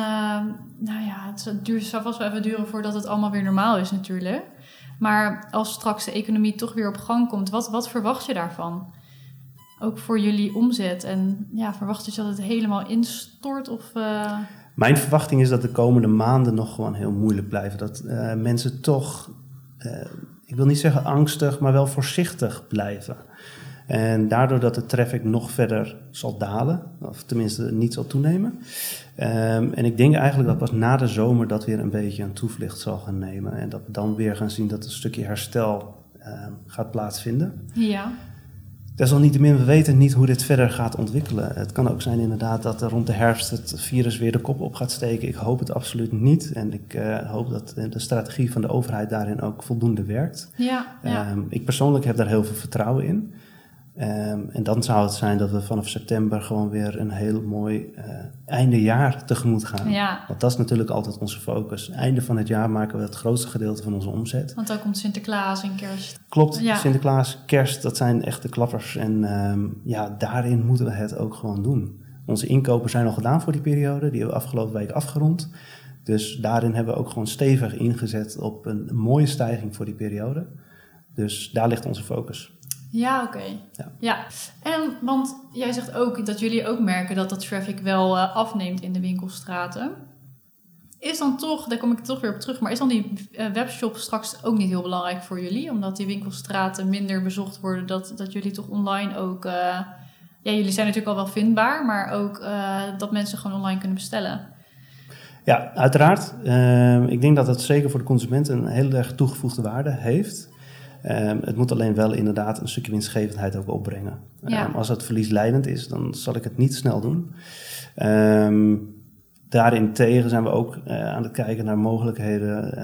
nou ja, het duurt, zal vast wel even duren voordat het allemaal weer normaal is natuurlijk. Maar als straks de economie toch weer op gang komt, wat, wat verwacht je daarvan? Ook voor jullie omzet. En ja, verwacht je dat het helemaal instort of... Mijn verwachting is dat de komende maanden nog gewoon heel moeilijk blijven. Dat uh, mensen toch, uh, ik wil niet zeggen angstig, maar wel voorzichtig blijven. En daardoor dat de traffic nog verder zal dalen, of tenminste niet zal toenemen. Um, en ik denk eigenlijk dat pas na de zomer dat weer een beetje een toevlucht zal gaan nemen. En dat we dan weer gaan zien dat een stukje herstel uh, gaat plaatsvinden. Ja. Desalniettemin, we weten niet hoe dit verder gaat ontwikkelen. Het kan ook zijn inderdaad dat er rond de herfst het virus weer de kop op gaat steken. Ik hoop het absoluut niet. En ik uh, hoop dat de strategie van de overheid daarin ook voldoende werkt. Ja, ja. Um, ik persoonlijk heb daar heel veel vertrouwen in. Um, en dan zou het zijn dat we vanaf september gewoon weer een heel mooi uh, einde jaar tegemoet gaan. Ja. Want dat is natuurlijk altijd onze focus. Einde van het jaar maken we het grootste gedeelte van onze omzet. Want dan komt Sinterklaas en kerst. Klopt, Ja. Sinterklaas, kerst, dat zijn echt de klappers. En um, ja, daarin moeten we het ook gewoon doen. Onze inkopen zijn al gedaan voor die periode. Die hebben we afgelopen week afgerond. Dus daarin hebben we ook gewoon stevig ingezet op een mooie stijging voor die periode. Dus daar ligt onze focus. Ja, oké. Okay. Ja. ja. En want jij zegt ook dat jullie ook merken dat de traffic wel uh, afneemt in de winkelstraten. Is dan toch, daar kom ik toch weer op terug, maar is dan die uh, webshop straks ook niet heel belangrijk voor jullie? Omdat die winkelstraten minder bezocht worden, dat, dat jullie toch online ook... Uh, ja, jullie zijn natuurlijk al wel vindbaar, maar ook dat mensen gewoon online kunnen bestellen. Ja, uiteraard. Uh, ik denk dat dat zeker voor de consument een heel erg toegevoegde waarde heeft. Um, het moet alleen wel inderdaad een stukje winstgevendheid ook opbrengen. Ja. Um, als het verliesleidend is, dan zal ik het niet snel doen. Um, daarin tegen zijn we ook uh, aan het kijken naar mogelijkheden.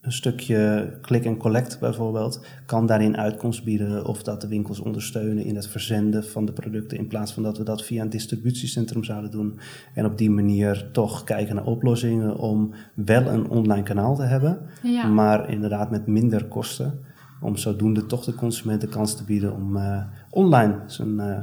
een stukje click and collect bijvoorbeeld kan daarin uitkomst bieden of dat de winkels ondersteunen in het verzenden van de producten in plaats van dat we dat via een distributiecentrum zouden doen en op die manier toch kijken naar oplossingen om wel een online kanaal te hebben, ja. maar inderdaad met minder kosten om zodoende toch de consument de kans te bieden om uh, online zijn uh,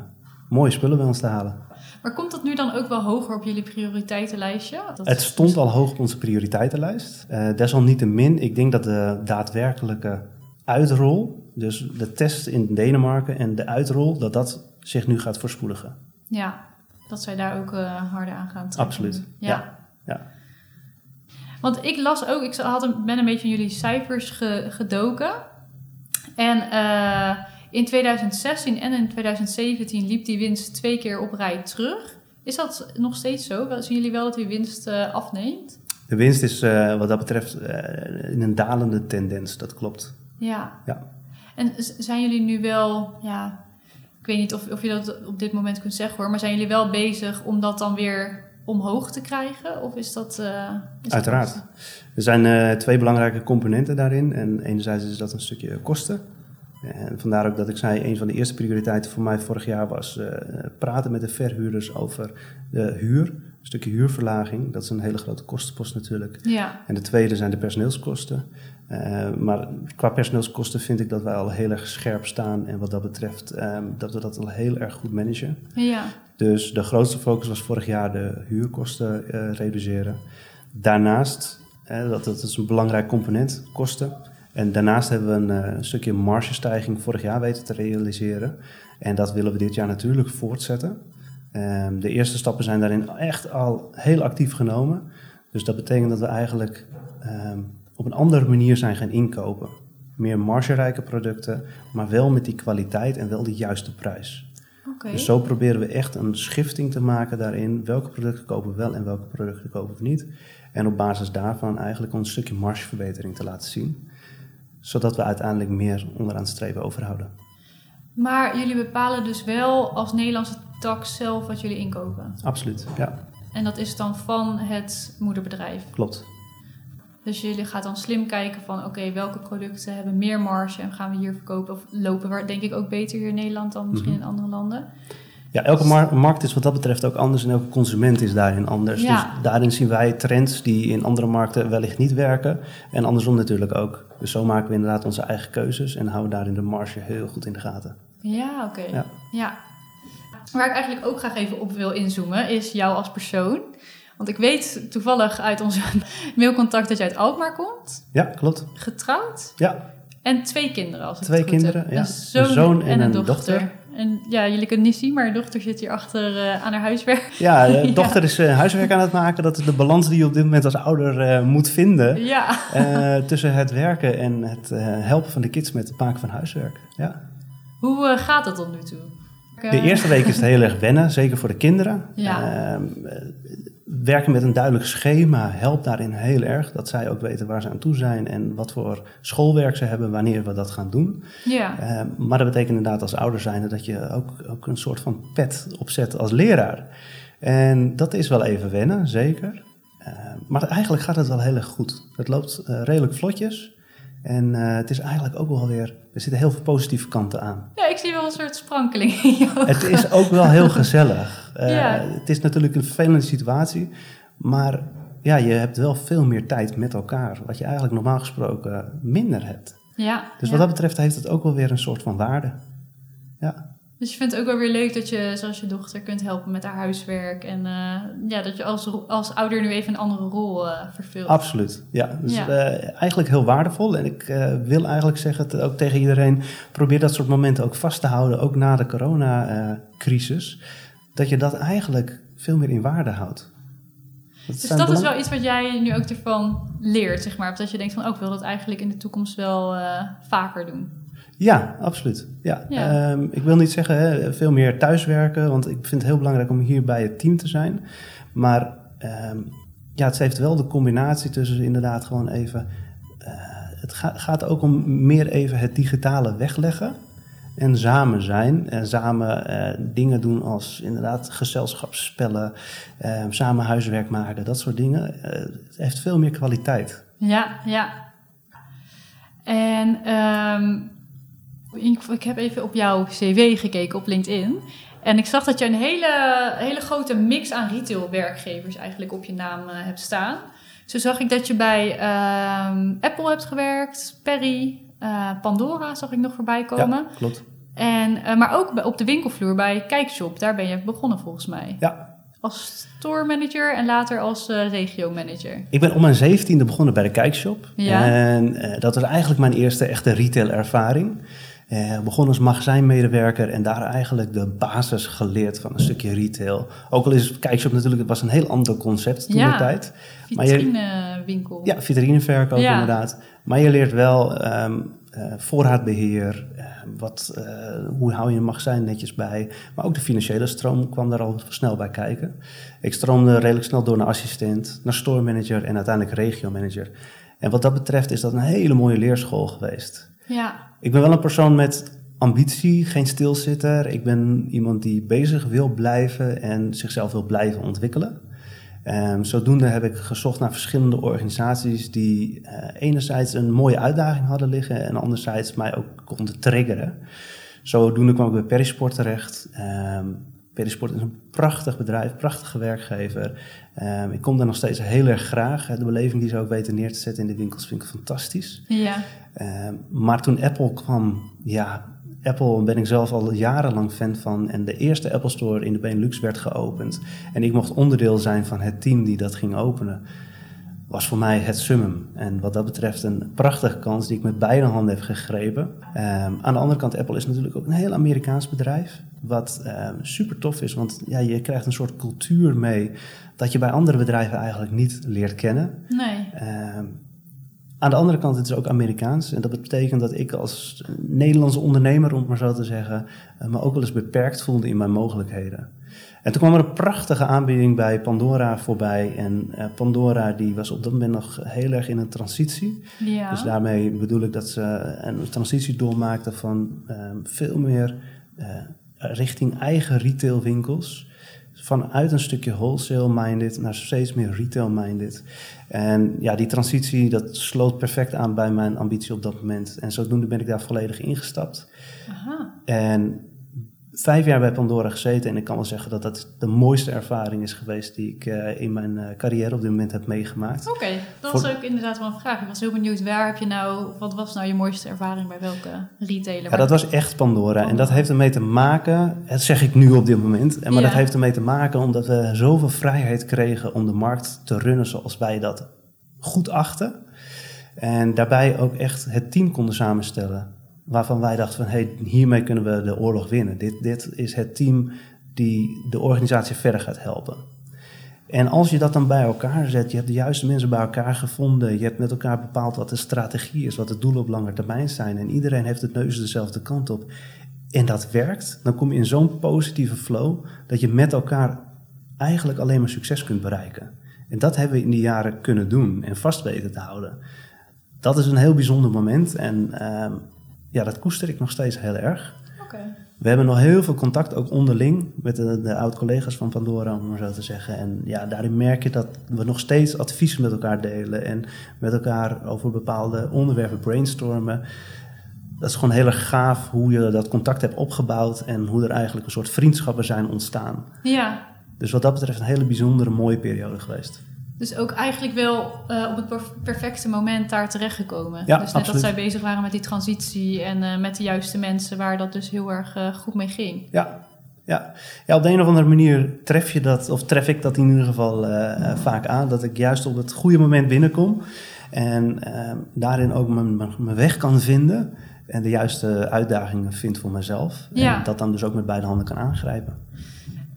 mooie spullen bij ons te halen. Maar komt dat nu dan ook wel hoger op jullie prioriteitenlijstje? Dat het stond al hoog op onze prioriteitenlijst. Uh, desalniettemin, ik denk dat de daadwerkelijke uitrol, dus de test in Denemarken en de uitrol, dat dat zich nu gaat voorspoedigen. Ja, dat zij daar ook harder aan gaan trekken. Absoluut, ja. ja. ja. Want ik las ook, ik had een, ben een beetje in jullie cijfers ge, gedoken. En uh, in 2016 en in 2017 liep die winst twee keer op rij terug. Is dat nog steeds zo? Zien jullie wel dat die winst uh, afneemt? De winst is uh, wat dat betreft in een dalende tendens, dat klopt. Ja. ja. En zijn jullie nu wel, ja, ik weet niet of, of je dat op dit moment kunt zeggen hoor, maar zijn jullie wel bezig om dat dan weer omhoog te krijgen? Of is dat. Uh, is Uiteraard. Dat er zijn uh, twee belangrijke componenten daarin. En enerzijds is dat een stukje kosten. En vandaar ook dat ik zei, een van de eerste prioriteiten voor mij vorig jaar was uh, praten met de verhuurders over de huur. Een stukje huurverlaging, dat is een hele grote kostenpost natuurlijk. Ja. En de tweede zijn de personeelskosten. Uh, maar qua personeelskosten vind ik dat wij al heel erg scherp staan. En wat dat betreft, um, dat we dat al heel erg goed managen. Ja. Dus de grootste focus was vorig jaar de huurkosten uh, reduceren. Daarnaast, dat, dat is een belangrijk component, kosten. En daarnaast hebben we een, een stukje margestijging vorig jaar weten te realiseren. En dat willen we dit jaar natuurlijk voortzetten. Um, de eerste stappen zijn daarin echt al heel actief genomen. Dus dat betekent dat we eigenlijk um, op een andere manier zijn gaan inkopen. Meer margerijke producten, maar wel met die kwaliteit en wel de juiste prijs. Okay. Dus zo proberen we echt een schifting te maken daarin. Welke producten kopen we wel en welke producten kopen we niet. En op basis daarvan eigenlijk een stukje margeverbetering te laten zien. Zodat we uiteindelijk meer onderaan het streven overhouden. Maar jullie bepalen dus wel als Nederlandse tak zelf wat jullie inkopen? Absoluut, ja. En dat is dan van het moederbedrijf? Klopt. Dus jullie gaan dan slim kijken van oké, welke producten hebben meer marge en gaan we hier verkopen of lopen we denk ik ook beter hier in Nederland dan misschien mm -hmm. in andere landen. Ja, elke mar markt is wat dat betreft ook anders en elke consument is daarin anders. Ja. Dus daarin zien wij trends die in andere markten wellicht niet werken en andersom natuurlijk ook. Dus zo maken we inderdaad onze eigen keuzes en houden daarin de marge heel goed in de gaten. Ja, oké. Ja. ja. Waar ik eigenlijk ook graag even op wil inzoomen is jou als persoon. Want ik weet toevallig uit onze mailcontact dat je uit Alkmaar komt. Ja, klopt. Getrouwd. Ja. En twee kinderen, als ik Twee het goed kinderen, heb. ja. Een zoon, Een zoon en een, een dochter. dochter. En ja, jullie kunnen het niet zien, maar je dochter zit hier achter uh, aan haar huiswerk. Ja, de Ja. dochter is uh, huiswerk aan het maken. Dat is de balans die je op dit moment als ouder uh, moet vinden. Ja. Tussen het werken en het helpen van de kids met het maken van huiswerk. Ja. Hoe gaat het tot nu toe? De eerste week is het heel erg wennen, zeker voor de kinderen. Ja. Werken met een duidelijk schema helpt daarin heel erg. Dat zij ook weten waar ze aan toe zijn en wat voor schoolwerk ze hebben, wanneer we dat gaan doen. Ja. Uh, maar dat betekent inderdaad als ouder zijnde dat je ook, ook een soort van pet opzet als leraar. En dat is wel even wennen, zeker. Uh, maar eigenlijk gaat het wel heel erg goed. Het loopt uh, redelijk vlotjes. En uh, het is eigenlijk ook wel weer. Er zitten heel veel positieve kanten aan. Ja, ik zie wel een soort sprankeling in je ogen. Het is ook wel heel gezellig. Uh, Ja. Het is natuurlijk een vervelende situatie. Maar ja, je hebt wel veel meer tijd met elkaar. Wat je eigenlijk normaal gesproken minder hebt. Ja. Dus ja. wat dat betreft heeft het ook wel weer een soort van waarde. Ja. Dus je vindt het ook wel weer leuk dat je, zoals je dochter, kunt helpen met haar huiswerk. En uh, ja, dat je als, als ouder nu even een andere rol uh, vervult. Absoluut, ja. Dus Ja. uh, eigenlijk heel waardevol. En ik wil eigenlijk zeggen ook tegen iedereen... probeer dat soort momenten ook vast te houden, ook na de coronacrisis. Dat je dat eigenlijk veel meer in waarde houdt. Dus dat is wel iets wat jij nu ook ervan leert, zeg maar. Dat je denkt van, oh, ik wil dat eigenlijk in de toekomst wel eh, vaker doen. Ja, absoluut. Ja. Ja. Ehm, ik wil niet zeggen hè, veel meer thuiswerken, want ik vind het heel belangrijk om hier bij het team te zijn. Maar ehm, ja, het heeft wel de combinatie tussen inderdaad gewoon even. eh, het ga- gaat ook om meer even het digitale wegleggen. En samen zijn. En samen eh, dingen doen als inderdaad gezelschapsspellen. eh, samen huiswerk maken, dat soort dingen. Eh, het heeft veel meer kwaliteit. Ja, ja. En ik, heb even op jouw cv gekeken op LinkedIn. En ik zag dat je een hele, hele grote mix aan retailwerkgevers eigenlijk op je naam eh, hebt staan. Zo zag ik dat je bij ehm, Apple hebt gewerkt, Perry, eh, Pandora zag ik nog voorbij komen. Ja, klopt. En, eh, maar ook op de winkelvloer bij Kijkshop, daar ben je begonnen volgens mij. Ja, Als store manager en later als regio manager. Ik ben om mijn zeventiende begonnen bij de Kijkshop. Ja. En dat was eigenlijk mijn eerste echte retail-ervaring. Eh begon als magazijnmedewerker en daar eigenlijk de basis geleerd van een stukje retail. Ook al is Kijkshop natuurlijk, het was een heel ander concept toen Ja. de tijd. Vitrinewinkel. Ja, vitrineverkoop Ja. inderdaad. Maar je leert wel ehm, eh, voorraadbeheer, eh, wat, hoe hou je een magazijn netjes bij. Maar ook de financiële stroom kwam daar al snel bij kijken. Ik stroomde redelijk snel door naar assistent, naar store manager en uiteindelijk regio manager. En wat dat betreft is dat een hele mooie leerschool geweest. Ja, Ik ben wel een persoon met ambitie, geen stilzitter. Ik ben iemand die bezig wil blijven en zichzelf wil blijven ontwikkelen. Ehm, zodoende heb ik gezocht naar verschillende organisaties die eh, enerzijds een mooie uitdaging hadden liggen en anderzijds mij ook konden triggeren. Zodoende kwam ik bij Perisport terecht. Ehm Pedisport is een prachtig bedrijf, prachtige werkgever. Ehm, ik kom daar nog steeds heel erg graag. De beleving die ze ook weten neer te zetten in de winkels vind ik fantastisch. Ja. Ehm, maar toen Apple kwam, ja, Apple ben ik zelf al jarenlang fan van. En de eerste Apple Store in de Benelux werd geopend. En ik mocht onderdeel zijn van het team die dat ging openen. Was voor mij het summum. En wat dat betreft een prachtige kans die ik met beide handen heb gegrepen. Ehm, aan de andere kant, Apple is natuurlijk ook een heel Amerikaans bedrijf. Wat um, super tof is, want ja, je krijgt een soort cultuur mee dat je bij andere bedrijven eigenlijk niet leert kennen. Nee. Um, aan de andere kant, het is ook Amerikaans. En dat betekent dat ik als Nederlandse ondernemer, om het maar zo te zeggen, uh, me ook wel eens beperkt voelde in mijn mogelijkheden. En toen kwam er een prachtige aanbieding bij Pandora voorbij. En uh, Pandora die was op dat moment nog heel erg in een transitie. Ja. Dus daarmee bedoel ik dat ze een transitie doormaakten van uh, veel meer uh, richting eigen retailwinkels. Vanuit een stukje wholesale-minded naar steeds meer retail-minded. En ja, die transitie dat sloot perfect aan bij mijn ambitie op dat moment. En zodoende ben ik daar volledig ingestapt. Aha. En vijf jaar bij Pandora gezeten en ik kan wel zeggen dat dat de mooiste ervaring is geweest die ik uh, in mijn uh, carrière op dit moment heb meegemaakt. Oké, okay, dat was Voor... ook inderdaad wel een vraag. Ik was heel benieuwd, waar heb je nou, wat was nou je mooiste ervaring bij welke retailer? Ja, dat was echt Pandora. En dat heeft ermee te maken, dat zeg ik nu op dit moment, maar ja. dat heeft ermee te maken omdat we zoveel vrijheid kregen om de markt te runnen zoals wij dat goed achten. En daarbij ook echt het team konden samenstellen waarvan wij dachten van hey, hiermee kunnen we de oorlog winnen. Dit, dit is het team die de organisatie verder gaat helpen. En als je dat dan bij elkaar zet, je hebt de juiste mensen bij elkaar gevonden, je hebt met elkaar bepaald wat de strategie is, wat de doelen op lange termijn zijn en iedereen heeft het neus dezelfde kant op en dat werkt, dan kom je in zo'n positieve flow dat je met elkaar eigenlijk alleen maar succes kunt bereiken. En dat hebben we in die jaren kunnen doen en vast weten te houden. Dat is een heel bijzonder moment en uh, ja, dat koester ik nog steeds heel erg. Okay. We hebben nog heel veel contact, ook onderling, met de, de oud-collega's van Pandora, om maar zo te zeggen. En ja, daarin merk je dat we nog steeds adviezen met elkaar delen en met elkaar over bepaalde onderwerpen brainstormen. Dat is gewoon heel erg gaaf hoe je dat contact hebt opgebouwd en hoe er eigenlijk een soort vriendschappen zijn ontstaan. Ja. Dus wat dat betreft een hele bijzondere, mooie periode geweest. Dus ook eigenlijk wel uh, op het perfecte moment daar terechtgekomen. Ja, dus net absoluut. dat zij bezig waren met die transitie en uh, met de juiste mensen waar dat dus heel erg uh, goed mee ging. Ja. Ja. ja, op de een of andere manier tref je dat, of tref ik dat in ieder geval vaak aan, dat ik juist op het goede moment binnenkom en daarin ook mijn, mijn weg kan vinden en de juiste uitdagingen vind voor mezelf. Ja. En dat dan dus ook met beide handen kan aangrijpen.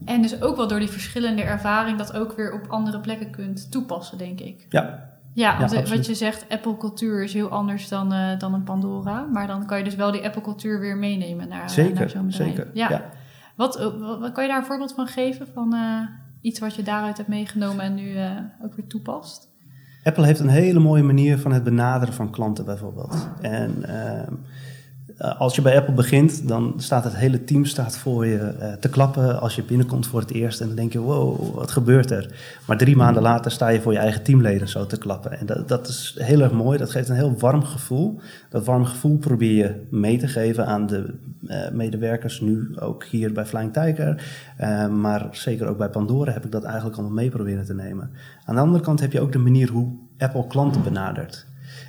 En dus ook wel door die verschillende ervaring dat ook weer op andere plekken kunt toepassen, denk ik. Ja. Ja, want Ja, wat je zegt, Apple-cultuur is heel anders dan, uh, dan een Pandora. Maar dan kan je dus wel die Apple-cultuur weer meenemen naar, zeker, naar zo'n bedrijf. Zeker, ja. ja. Wat, wat, wat, kan je daar een voorbeeld van geven? Van uh, iets wat je daaruit hebt meegenomen en nu uh, ook weer toepast? Apple heeft een hele mooie manier van het benaderen van klanten bijvoorbeeld. En ehm, als je bij Apple begint, dan staat het hele team staat voor je uh, te klappen als je binnenkomt voor het eerst. En dan denk je, wow, wat gebeurt er? Maar drie maanden later sta je voor je eigen teamleden zo te klappen. En dat, dat is heel erg mooi, dat geeft een heel warm gevoel. Dat warm gevoel probeer je mee te geven aan de uh, medewerkers, nu ook hier bij Flying Tiger. Maar zeker ook bij Pandora heb ik dat eigenlijk allemaal mee proberen te nemen. Aan de andere kant heb je ook de manier hoe Apple klanten benadert.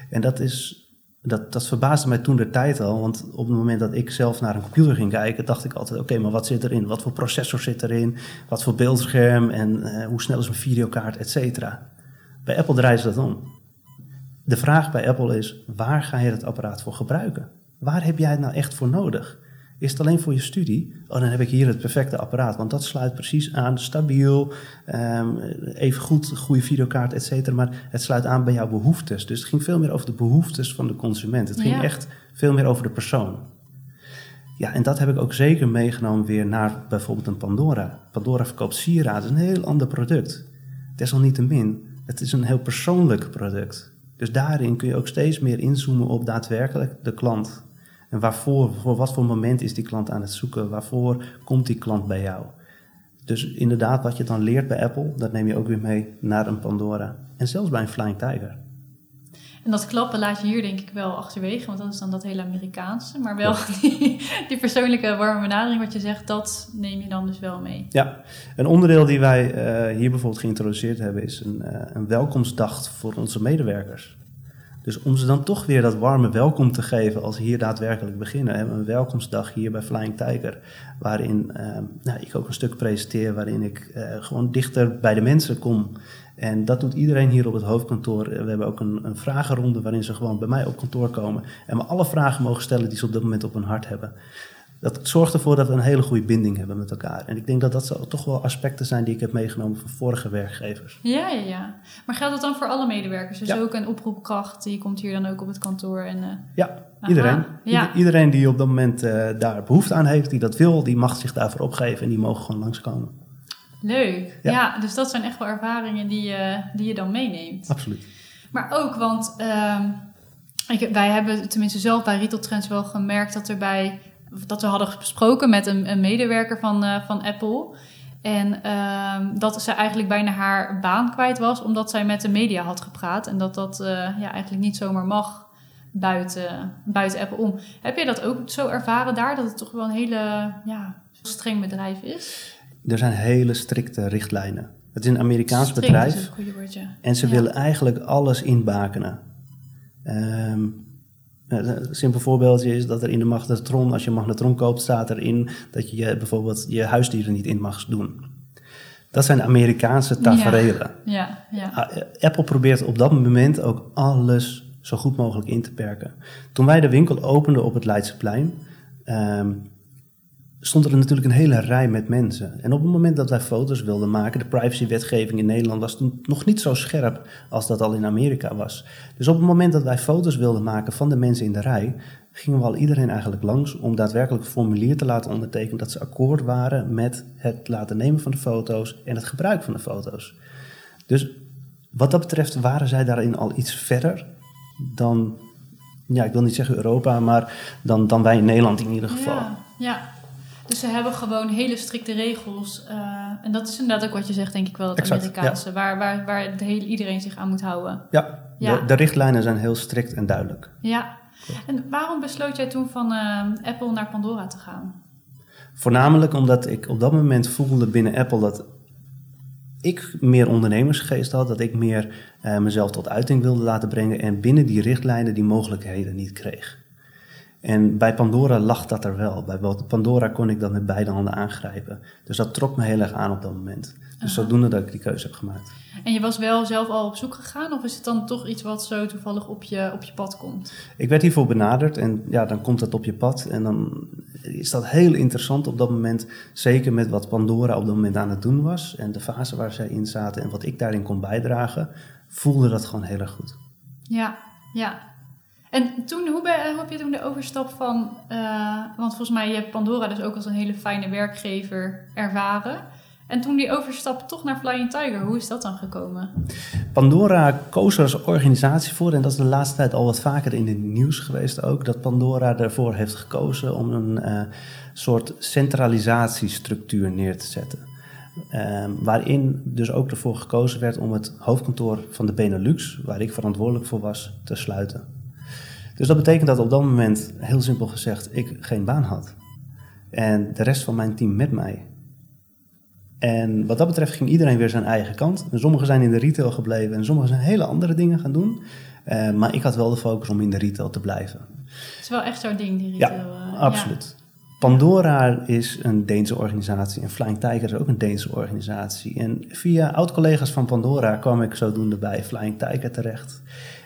En dat is dat, dat verbaasde mij toen de tijd al, want op het moment dat ik zelf naar een computer ging kijken, dacht ik altijd: oké, maar wat zit erin? Wat voor processor zit erin? Wat voor beeldscherm? En uh, hoe snel is mijn videokaart, et cetera. Bij Apple draaien ze dat om. De vraag bij Apple is: waar ga je het apparaat voor gebruiken? Waar heb jij het nou echt voor nodig? Is het alleen voor je studie? Oh, dan heb ik hier het perfecte apparaat. Want dat sluit precies aan, stabiel, um, even goed, goede videokaart, et cetera. Maar het sluit aan bij jouw behoeftes. Dus het ging veel meer over de behoeftes van de consument. Het ging Ja. echt veel meer over de persoon. Ja, en dat heb ik ook zeker meegenomen weer naar bijvoorbeeld een Pandora. Pandora verkoopt sieraden, een heel ander product. Desalniettemin, het is een heel persoonlijk product. Dus daarin kun je ook steeds meer inzoomen op daadwerkelijk de klant. En waarvoor, voor wat voor moment is die klant aan het zoeken? Waarvoor komt die klant bij jou? Dus inderdaad, wat je dan leert bij Apple, dat neem je ook weer mee naar een Pandora. En zelfs bij een Flying Tiger. En dat klappen laat je hier denk ik wel achterwege, want dat is dan dat hele Amerikaanse. Maar wel die, die persoonlijke warme benadering, wat je zegt, dat neem je dan dus wel mee. Ja, een onderdeel die wij eh, hier bijvoorbeeld geïntroduceerd hebben is een, uh, een welkomstdag voor onze medewerkers. Dus om ze dan toch weer dat warme welkom te geven als ze hier daadwerkelijk beginnen, hebben we een welkomstdag hier bij Flying Tiger, waarin uh, nou, ik ook een stuk presenteer, waarin ik gewoon dichter bij de mensen kom. En dat doet iedereen hier op het hoofdkantoor. We hebben ook een, een vragenronde waarin ze gewoon bij mij op kantoor komen en me alle vragen mogen stellen die ze op dat moment op hun hart hebben. Dat zorgt ervoor dat we een hele goede binding hebben met elkaar. En ik denk dat dat toch wel aspecten zijn die ik heb meegenomen van vorige werkgevers. Ja, ja, ja. Maar geldt dat dan voor alle medewerkers? Dus ook een oproepkracht, die komt hier dan ook op het kantoor? En, uh... Ja, iedereen. Ja. iedereen die op dat moment uh, daar behoefte aan heeft, die dat wil, die mag zich daarvoor opgeven en die mogen gewoon langskomen. Leuk. Ja. dus dat zijn echt wel ervaringen die je, die je dan meeneemt. Absoluut. Maar ook, want uh, ik, wij hebben tenminste zelf bij Retail Trends wel gemerkt dat, er bij, dat we hadden gesproken met een, een medewerker van, uh, van Apple. En uh, dat ze eigenlijk bijna haar baan kwijt was, omdat zij met de media had gepraat. En dat dat uh, ja, eigenlijk niet zomaar mag buiten, buiten Apple om. Heb je dat ook zo ervaren daar, dat het toch wel een hele ja, streng bedrijf is? er zijn hele strikte richtlijnen. Het is een Amerikaans bedrijf. Is een woord, ja. En ze willen eigenlijk alles inbakenen. Um, een simpel voorbeeldje is dat er in de magnetron, als je een magnetron koopt, staat erin dat je bijvoorbeeld je huisdieren niet in mag doen. Dat zijn Amerikaanse tafereelen. Ja, ja, ah, Apple probeert op dat moment ook alles zo goed mogelijk in te perken. Toen wij de winkel openden op het Leidseplein, um, stond er natuurlijk een hele rij met mensen. En op het moment dat wij foto's wilden maken, de privacywetgeving in Nederland was toen nog niet zo scherp als dat al in Amerika was. Dus op het moment dat wij foto's wilden maken van de mensen in de rij, gingen we al iedereen eigenlijk langs om daadwerkelijk een formulier te laten ondertekenen dat ze akkoord waren met het laten nemen van de foto's en het gebruik van de foto's. Dus wat dat betreft waren zij daarin al iets verder dan, ja, ik wil niet zeggen Europa, maar dan, dan wij in Nederland in ieder geval. Ja, ja. Dus ze hebben gewoon hele strikte regels. Uh, en dat is inderdaad ook wat je zegt, denk ik wel, het exact, Amerikaanse. Ja. Waar, waar, waar hele, iedereen zich aan moet houden. Ja, ja. De, de, richtlijnen zijn heel strikt en duidelijk. Ja. En waarom besloot jij toen van uh, Apple naar Pandora te gaan? Voornamelijk omdat ik op dat moment voelde binnen Apple dat ik meer ondernemersgeest had. Dat ik meer uh, mezelf tot uiting wilde laten brengen. En binnen die richtlijnen die mogelijkheden niet kreeg. En bij Pandora lag dat er wel. Bij Pandora kon ik dat met beide handen aangrijpen. Dus dat trok me heel erg aan op dat moment. Dus zodoende dat ik die keuze heb gemaakt. En je was wel zelf al op zoek gegaan? Of is het dan toch iets wat zo toevallig op je, op je pad komt? Ik werd hiervoor benaderd en ja, dan komt dat op je pad. En dan is dat heel interessant op dat moment. Zeker met wat Pandora op dat moment aan het doen was. En de fase waar zij in zaten en wat ik daarin kon bijdragen. Voelde dat gewoon heel erg goed. Ja, ja. En toen, hoe, heb je toen de overstap van, uh, want volgens mij je hebt Pandora dus ook als een hele fijne werkgever ervaren. En toen die overstap toch naar Flying Tiger, hoe is dat dan gekomen? Pandora koos er als organisatie voor, en dat is de laatste tijd al wat vaker in het nieuws geweest ook, dat Pandora ervoor heeft gekozen om een uh, soort centralisatiestructuur neer te zetten. Uh, waarin dus ook ervoor gekozen werd om het hoofdkantoor van de Benelux, waar ik verantwoordelijk voor was, te sluiten. Dus dat betekent dat op dat moment, heel simpel gezegd, ik geen baan had. En de rest van mijn team met mij. En wat dat betreft ging iedereen weer zijn eigen kant. En sommigen zijn in de retail gebleven en sommigen zijn hele andere dingen gaan doen. Uh, maar ik had wel de focus om in de retail te blijven. Het is wel echt zo'n ding, die retail. Ja, uh, absoluut. Ja. Pandora is een Deense organisatie en Flying Tiger is ook een Deense organisatie. En via oud-collega's van Pandora kwam ik zodoende bij Flying Tiger terecht.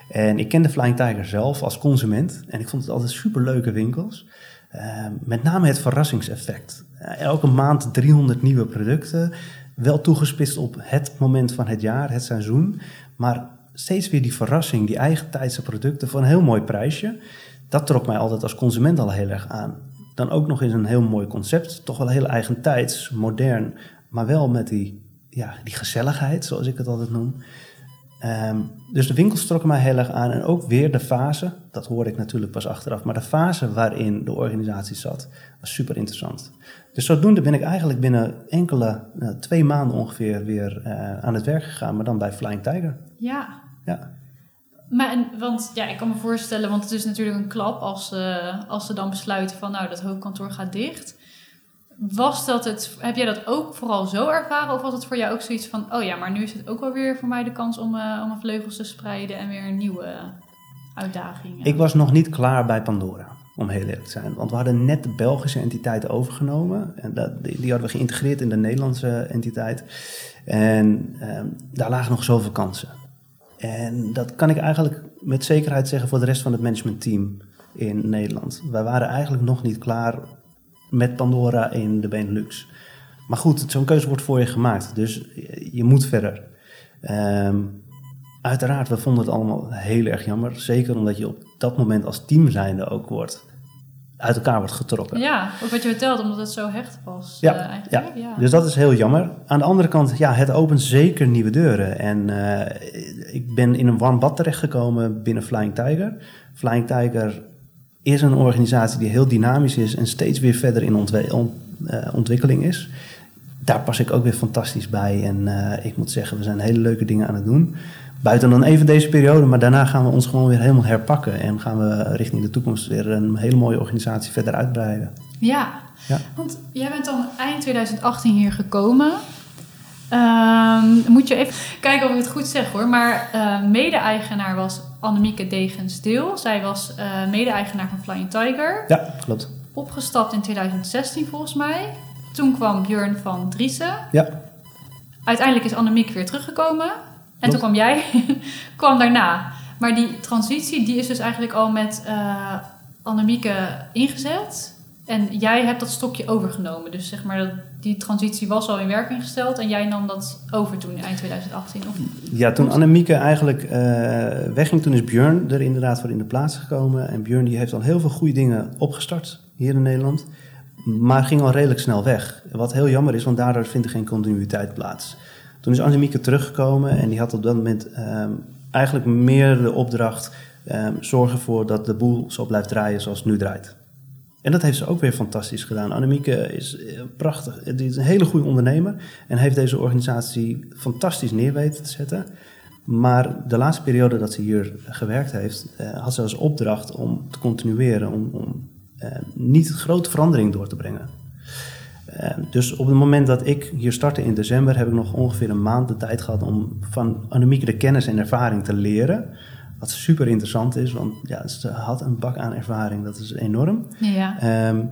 En ik kende Flying Tiger zelf als consument en ik vond het altijd superleuke winkels. Uh, met name het verrassingseffect. Uh, elke maand 300 nieuwe producten, wel toegespitst op het moment van het jaar, het seizoen. Maar steeds weer die verrassing, die eigen tijdse producten voor een heel mooi prijsje. Dat trok mij altijd als consument al heel erg aan. Dan ook nog eens een heel mooi concept, toch wel heel eigentijds, modern, maar wel met die, ja, die gezelligheid, zoals ik het altijd noem. Um, dus de winkels trokken mij heel erg aan. En ook weer de fase, dat hoorde ik natuurlijk pas achteraf, maar de fase waarin de organisatie zat, was super interessant. Dus zodoende ben ik eigenlijk binnen enkele, uh, twee maanden ongeveer weer uh, aan het werk gegaan, maar dan bij Flying Tiger. Ja. ja. Maar en, want ja, ik kan me voorstellen, want het is natuurlijk een klap als, uh, als ze dan besluiten van nou, dat hoofdkantoor gaat dicht. Was dat het, heb jij dat ook vooral zo ervaren? Of was het voor jou ook zoiets van, oh ja, maar nu is het ook wel weer voor mij de kans om, uh, om mijn vleugels te spreiden en weer een nieuwe uitdaging? Ik was nog niet klaar bij Pandora, om heel eerlijk te zijn. Want we hadden net de Belgische entiteit overgenomen. En dat, die, hadden we geïntegreerd in de Nederlandse entiteit. En uh, daar lagen nog zoveel kansen. En dat kan ik eigenlijk met zekerheid zeggen voor de rest van het managementteam in Nederland. Wij waren eigenlijk nog niet klaar met Pandora in de Benelux. Maar goed, zo'n keuze wordt voor je gemaakt, dus je moet verder. Um, uiteraard, we vonden het allemaal heel erg jammer. Zeker omdat je op dat moment als team zijnde ook wordt uit elkaar wordt getrokken. Ja, ook wat je vertelt, omdat het zo hecht was. Ja, uh, ja. ja. dus dat is heel jammer. Aan de andere kant, ja, het opent zeker nieuwe deuren. En uh, ik ben in een warm bad terechtgekomen binnen Flying Tiger. Flying Tiger is een organisatie die heel dynamisch is en steeds weer verder in uh, ontwikkeling is. Daar pas ik ook weer fantastisch bij. En ik moet zeggen, we zijn hele leuke dingen aan het doen. Buiten dan even deze periode, maar daarna gaan we ons gewoon weer helemaal herpakken. En gaan we richting de toekomst weer een hele mooie organisatie verder uitbreiden. Ja, ja. want jij bent dan eind 2018 hier gekomen. Um, moet je even kijken of ik het goed zeg hoor. Maar uh, mede-eigenaar was Annemieke Degens-Deel. Zij was uh, mede-eigenaar van Flying Tiger. Ja, klopt. Opgestapt in 2016 volgens mij. Toen kwam Björn van Driessen. Ja. Uiteindelijk is Annemiek weer teruggekomen. En toen kwam jij, kwam daarna. Maar die transitie, die is dus eigenlijk al met uh, Annemieke ingezet. En jij hebt dat stokje overgenomen. Dus zeg maar, die transitie was al in werking gesteld. En jij nam dat over toen, eind 2018? Of? Ja, toen Annemieke eigenlijk uh, wegging, toen is Björn er inderdaad voor in de plaats gekomen. En Björn die heeft al heel veel goede dingen opgestart hier in Nederland. Maar ging al redelijk snel weg. Wat heel jammer is, want daardoor vindt er geen continuïteit plaats. Toen is Annemieke teruggekomen en die had op dat moment um, eigenlijk meer de opdracht um, zorgen ervoor dat de boel zo blijft draaien zoals het nu draait. En dat heeft ze ook weer fantastisch gedaan. Annemieke is eh, prachtig. Die is een hele goede ondernemer en heeft deze organisatie fantastisch neer weten te zetten. Maar de laatste periode dat ze hier gewerkt heeft, uh, had ze als opdracht om te continueren, om, om uh, niet grote verandering door te brengen. Dus op het moment dat ik hier startte in december, heb ik nog ongeveer een maand de tijd gehad om van Annemieke de kennis en ervaring te leren. Wat super interessant is, want ja, ze had een bak aan ervaring, dat is enorm. Ja. Um,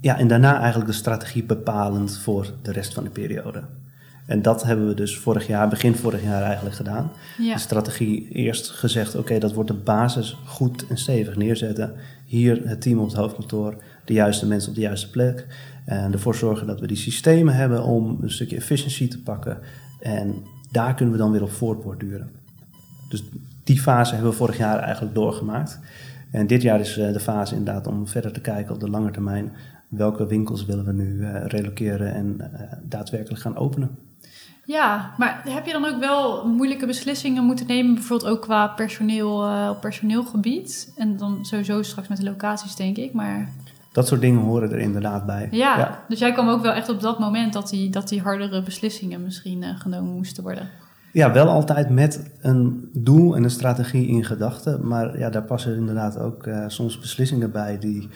ja, en daarna eigenlijk de strategie bepalend voor de rest van de periode. En dat hebben we dus vorig jaar, begin vorig jaar eigenlijk gedaan. Ja. De strategie eerst gezegd, oké, okay, dat wordt de basis goed en stevig neerzetten. Hier het team op het hoofdkantoor, de juiste mensen op de juiste plek. En ervoor zorgen dat we die systemen hebben om een stukje efficiëntie te pakken. En daar kunnen we dan weer op voortborduren. Dus die fase hebben we vorig jaar eigenlijk doorgemaakt. En dit jaar is de fase inderdaad om verder te kijken op de lange termijn. Welke winkels willen we nu uh, reloceren en uh, daadwerkelijk gaan openen? Ja, maar heb je dan ook wel moeilijke beslissingen moeten nemen, bijvoorbeeld ook qua personeel uh, op personeelgebied? En dan sowieso straks met de locaties, denk ik. Maar dat soort dingen horen er inderdaad bij. Ja, ja, dus jij kwam ook wel echt op dat moment dat die, dat die hardere beslissingen misschien uh, genomen moesten worden. Ja, wel altijd met een doel en een strategie in gedachten. Maar ja, daar passen inderdaad ook uh, soms beslissingen bij die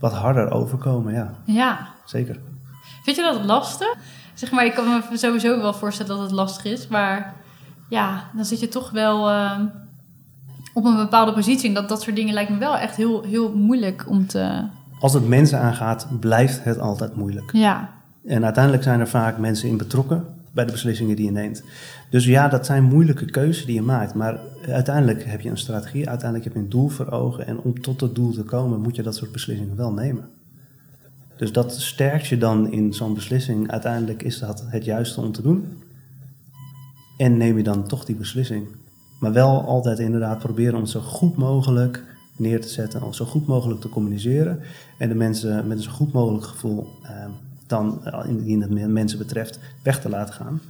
wat harder overkomen. Ja, ja. zeker. Vind je dat lastig? Zeg maar, ik kan me sowieso wel voorstellen dat het lastig is. Maar ja, dan zit je toch wel uh, op een bepaalde positie. En dat, dat soort dingen lijkt me wel echt heel, heel moeilijk om te, als het mensen aangaat, blijft het altijd moeilijk. Ja. En uiteindelijk zijn er vaak mensen in betrokken bij de beslissingen die je neemt. Dus ja, dat zijn moeilijke keuzes die je maakt. Maar uiteindelijk heb je een strategie, uiteindelijk heb je een doel voor ogen. En om tot dat doel te komen, moet je dat soort beslissingen wel nemen. Dus dat sterkt je dan in zo'n beslissing. Uiteindelijk is dat het juiste om te doen. En neem je dan toch die beslissing. Maar wel altijd inderdaad proberen om zo goed mogelijk neer te zetten, om zo goed mogelijk te communiceren en de mensen met een zo goed mogelijk gevoel uh, dan, indien het mensen betreft, weg te laten gaan.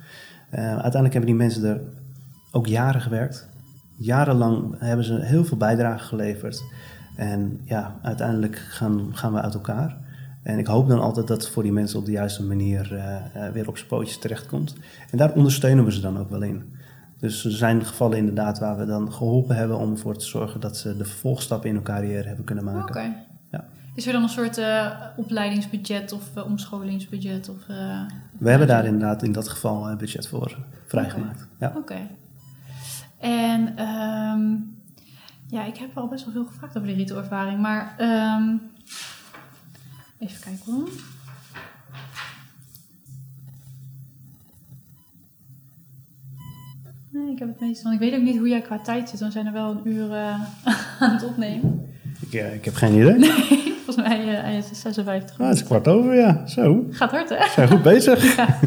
Uh, uiteindelijk hebben die mensen er ook jaren gewerkt. Jarenlang hebben ze heel veel bijdrage geleverd. En ja, uiteindelijk gaan, gaan we uit elkaar. En ik hoop dan altijd dat het voor die mensen op de juiste manier uh, weer op zijn pootjes terechtkomt. En daar ondersteunen we ze dan ook wel in. Dus er zijn gevallen inderdaad waar we dan geholpen hebben om ervoor te zorgen dat ze de vervolgstappen in hun carrière hebben kunnen maken. Is er dan een soort eh, opleidingsbudget of eh, omscholingsbudget? Of, eh, We hebben daar inderdaad in dat geval een budget voor vrijgemaakt. Ja. Oké. En ehm, ja, ik heb al best wel veel gevraagd over de retail-ervaring, maar ehm, even kijken hoor. Nee, ik heb het meestal. Ik weet ook niet hoe jij qua tijd zit. Dan zijn er wel een uur aan het opnemen. Ik, ik heb geen idee. Volgens mij eh, hij is 56. Ah, het is kwart over, ja. Zo, Gaat hard, hè? zijn goed bezig. Ja.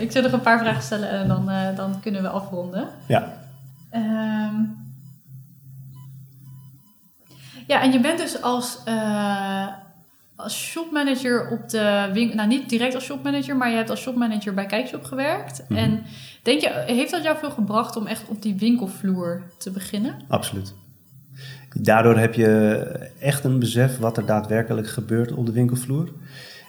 Ik zal nog een paar vragen stellen en dan, eh, dan kunnen we afronden. Ja, Ehm, ja, en je bent dus als, eh, als shopmanager op de winkel... Nou, niet direct als shopmanager, maar je hebt als shopmanager bij Kijkshop gewerkt. Mhm. En denk je, heeft dat jou veel gebracht om echt op die winkelvloer te beginnen? absoluut. Daardoor heb je echt een besef wat er daadwerkelijk gebeurt op de winkelvloer.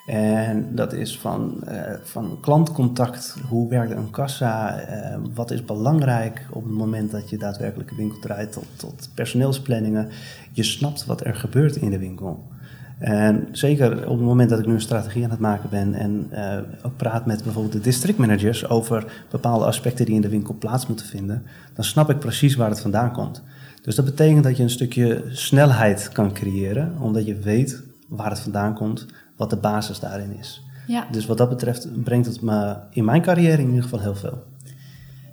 En dat is van, eh, van klantcontact, hoe werkt een kassa, eh, wat is belangrijk op het moment dat je daadwerkelijk een winkel draait, tot, tot personeelsplanningen. Je snapt wat er gebeurt in de winkel. En zeker op het moment dat ik nu een strategie aan het maken ben en eh, ook praat met bijvoorbeeld de districtmanagers over bepaalde aspecten die in de winkel plaats moeten vinden, dan snap ik precies waar het vandaan komt. Dus dat betekent dat je een stukje snelheid kan creëren, omdat je weet waar het vandaan komt, wat de basis daarin is. Ja, Dus wat dat betreft brengt het me in mijn carrière in ieder geval heel veel.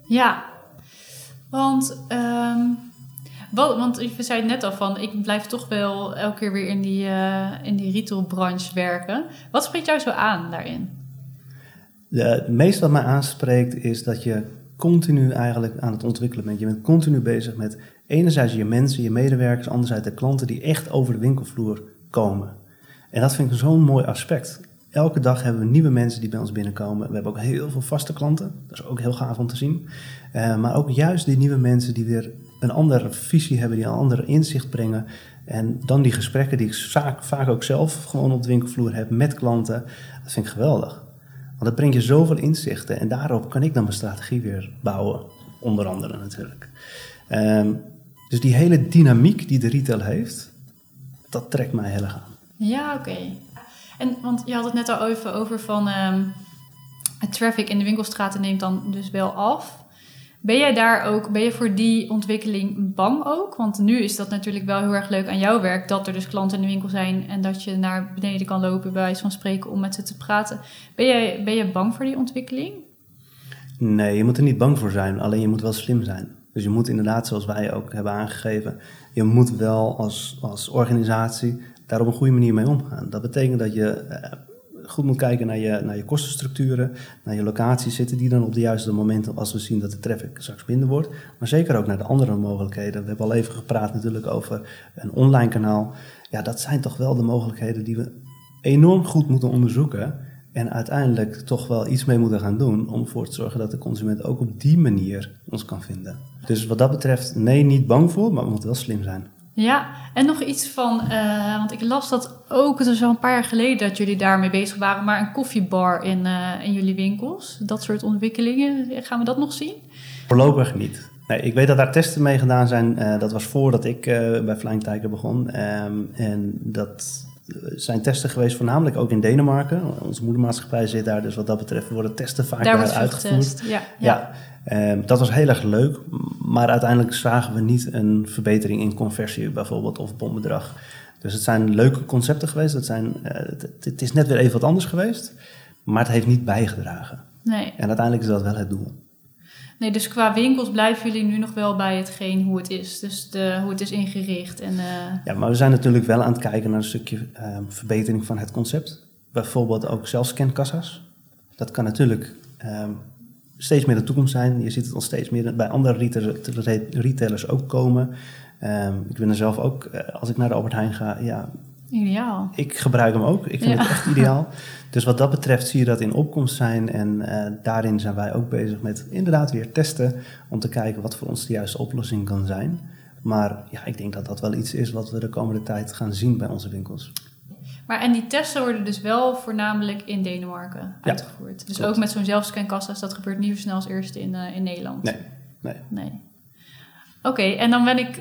ja. Want, ehm, wat, want je zei het net al van, ik blijf toch wel elke keer weer in die, eh, in die retailbranche werken. Wat spreekt jou zo aan daarin? De, het meeste wat mij aanspreekt is dat je continu eigenlijk aan het ontwikkelen bent. Je bent continu bezig met enerzijds je mensen, je medewerkers, anderzijds de klanten die echt over de winkelvloer komen. En dat vind ik zo'n mooi aspect. Elke dag hebben we nieuwe mensen die bij ons binnenkomen. We hebben ook heel veel vaste klanten. Dat is ook heel gaaf om te zien. Eh, maar ook juist die nieuwe mensen die weer een andere visie hebben, die een ander inzicht brengen. En dan die gesprekken die ik vaak, vaak ook zelf gewoon op de winkelvloer heb met klanten. Dat vind ik geweldig. Want dat brengt je zoveel inzichten en daarop kan ik dan mijn strategie weer bouwen. Onder andere natuurlijk. Ehm, dus die hele dynamiek die de retail heeft, dat trekt mij heel erg aan. Ja, oké. En want je had het net al even over van ehm, het traffic in de winkelstraten neemt dan dus wel af. Ben jij daar ook, ben je voor die ontwikkeling bang ook? Want nu is dat natuurlijk wel heel erg leuk aan jouw werk, dat er dus klanten in de winkel zijn en dat je naar beneden kan lopen, bij wijze van spreken, om met ze te praten. Ben jij, ben je bang voor die ontwikkeling? Nee, je moet er niet bang voor zijn, alleen je moet wel slim zijn. Dus je moet inderdaad, zoals wij ook hebben aangegeven, je moet wel als, als organisatie daar op een goede manier mee omgaan. Dat betekent dat je eh, goed moet kijken naar je, naar je kostenstructuren, naar je locaties zitten die dan op de juiste momenten, als we zien dat de traffic straks minder wordt. Maar zeker ook naar de andere mogelijkheden. We hebben al even gepraat natuurlijk over een online kanaal. Ja, dat zijn toch wel de mogelijkheden die we enorm goed moeten onderzoeken. En uiteindelijk toch wel iets mee moeten gaan doen om ervoor te zorgen dat de consument ook op die manier ons kan vinden. Dus wat dat betreft, nee, niet bang voor, maar we moeten wel slim zijn. Ja, en nog iets van, eh, want ik las dat ook, het is al een paar jaar geleden dat jullie daarmee bezig waren, maar een koffiebar in, eh, in jullie winkels. Dat soort ontwikkelingen, gaan we dat nog zien? Voorlopig niet. Nee, ik weet dat daar testen mee gedaan zijn. Eh, dat was voordat ik bij Flying Tiger begon. Ehm, en dat zijn testen geweest voornamelijk ook in Denemarken. Onze moedermaatschappij zit daar, dus wat dat betreft worden testen vaak Daar uitgevoerd. getest. Ja, ja. Ja, ehm, dat was heel erg leuk. Maar uiteindelijk zagen we niet een verbetering in conversie bijvoorbeeld of bombedrag. Dus het zijn leuke concepten geweest. Het, zijn, eh, het, het is net weer even wat anders geweest. Maar het heeft niet bijgedragen. Nee. En uiteindelijk is dat wel het doel. Nee, dus qua winkels blijven jullie nu nog wel bij hetgeen hoe het is. Dus de, hoe het is ingericht. En, eh, Ja, maar we zijn natuurlijk wel aan het kijken naar een stukje ehm, verbetering van het concept. Bijvoorbeeld ook zelfscankassa's. Dat kan natuurlijk ehm, steeds meer de toekomst zijn. Je ziet het al steeds meer bij andere retailers, retailers ook komen. Ehm, ik ben er zelf ook, eh, als ik naar de Albert Heijn ga, ja, ideaal. ik gebruik hem ook. Ik vind Ja. het echt ideaal. Dus wat dat betreft zie je dat in opkomst zijn. En eh, daarin zijn wij ook bezig met inderdaad weer testen. Om te kijken wat voor ons de juiste oplossing kan zijn. Maar ja, ik denk dat dat wel iets is wat we de komende tijd gaan zien bij onze winkels. Maar en die testen worden dus wel voornamelijk in Denemarken uitgevoerd. Dus klopt. ook met zo'n zelfscankassa's, dat gebeurt niet zo snel als eerste in, eh, in Nederland. Nee, Nee. Nee. Oké, en dan ben ik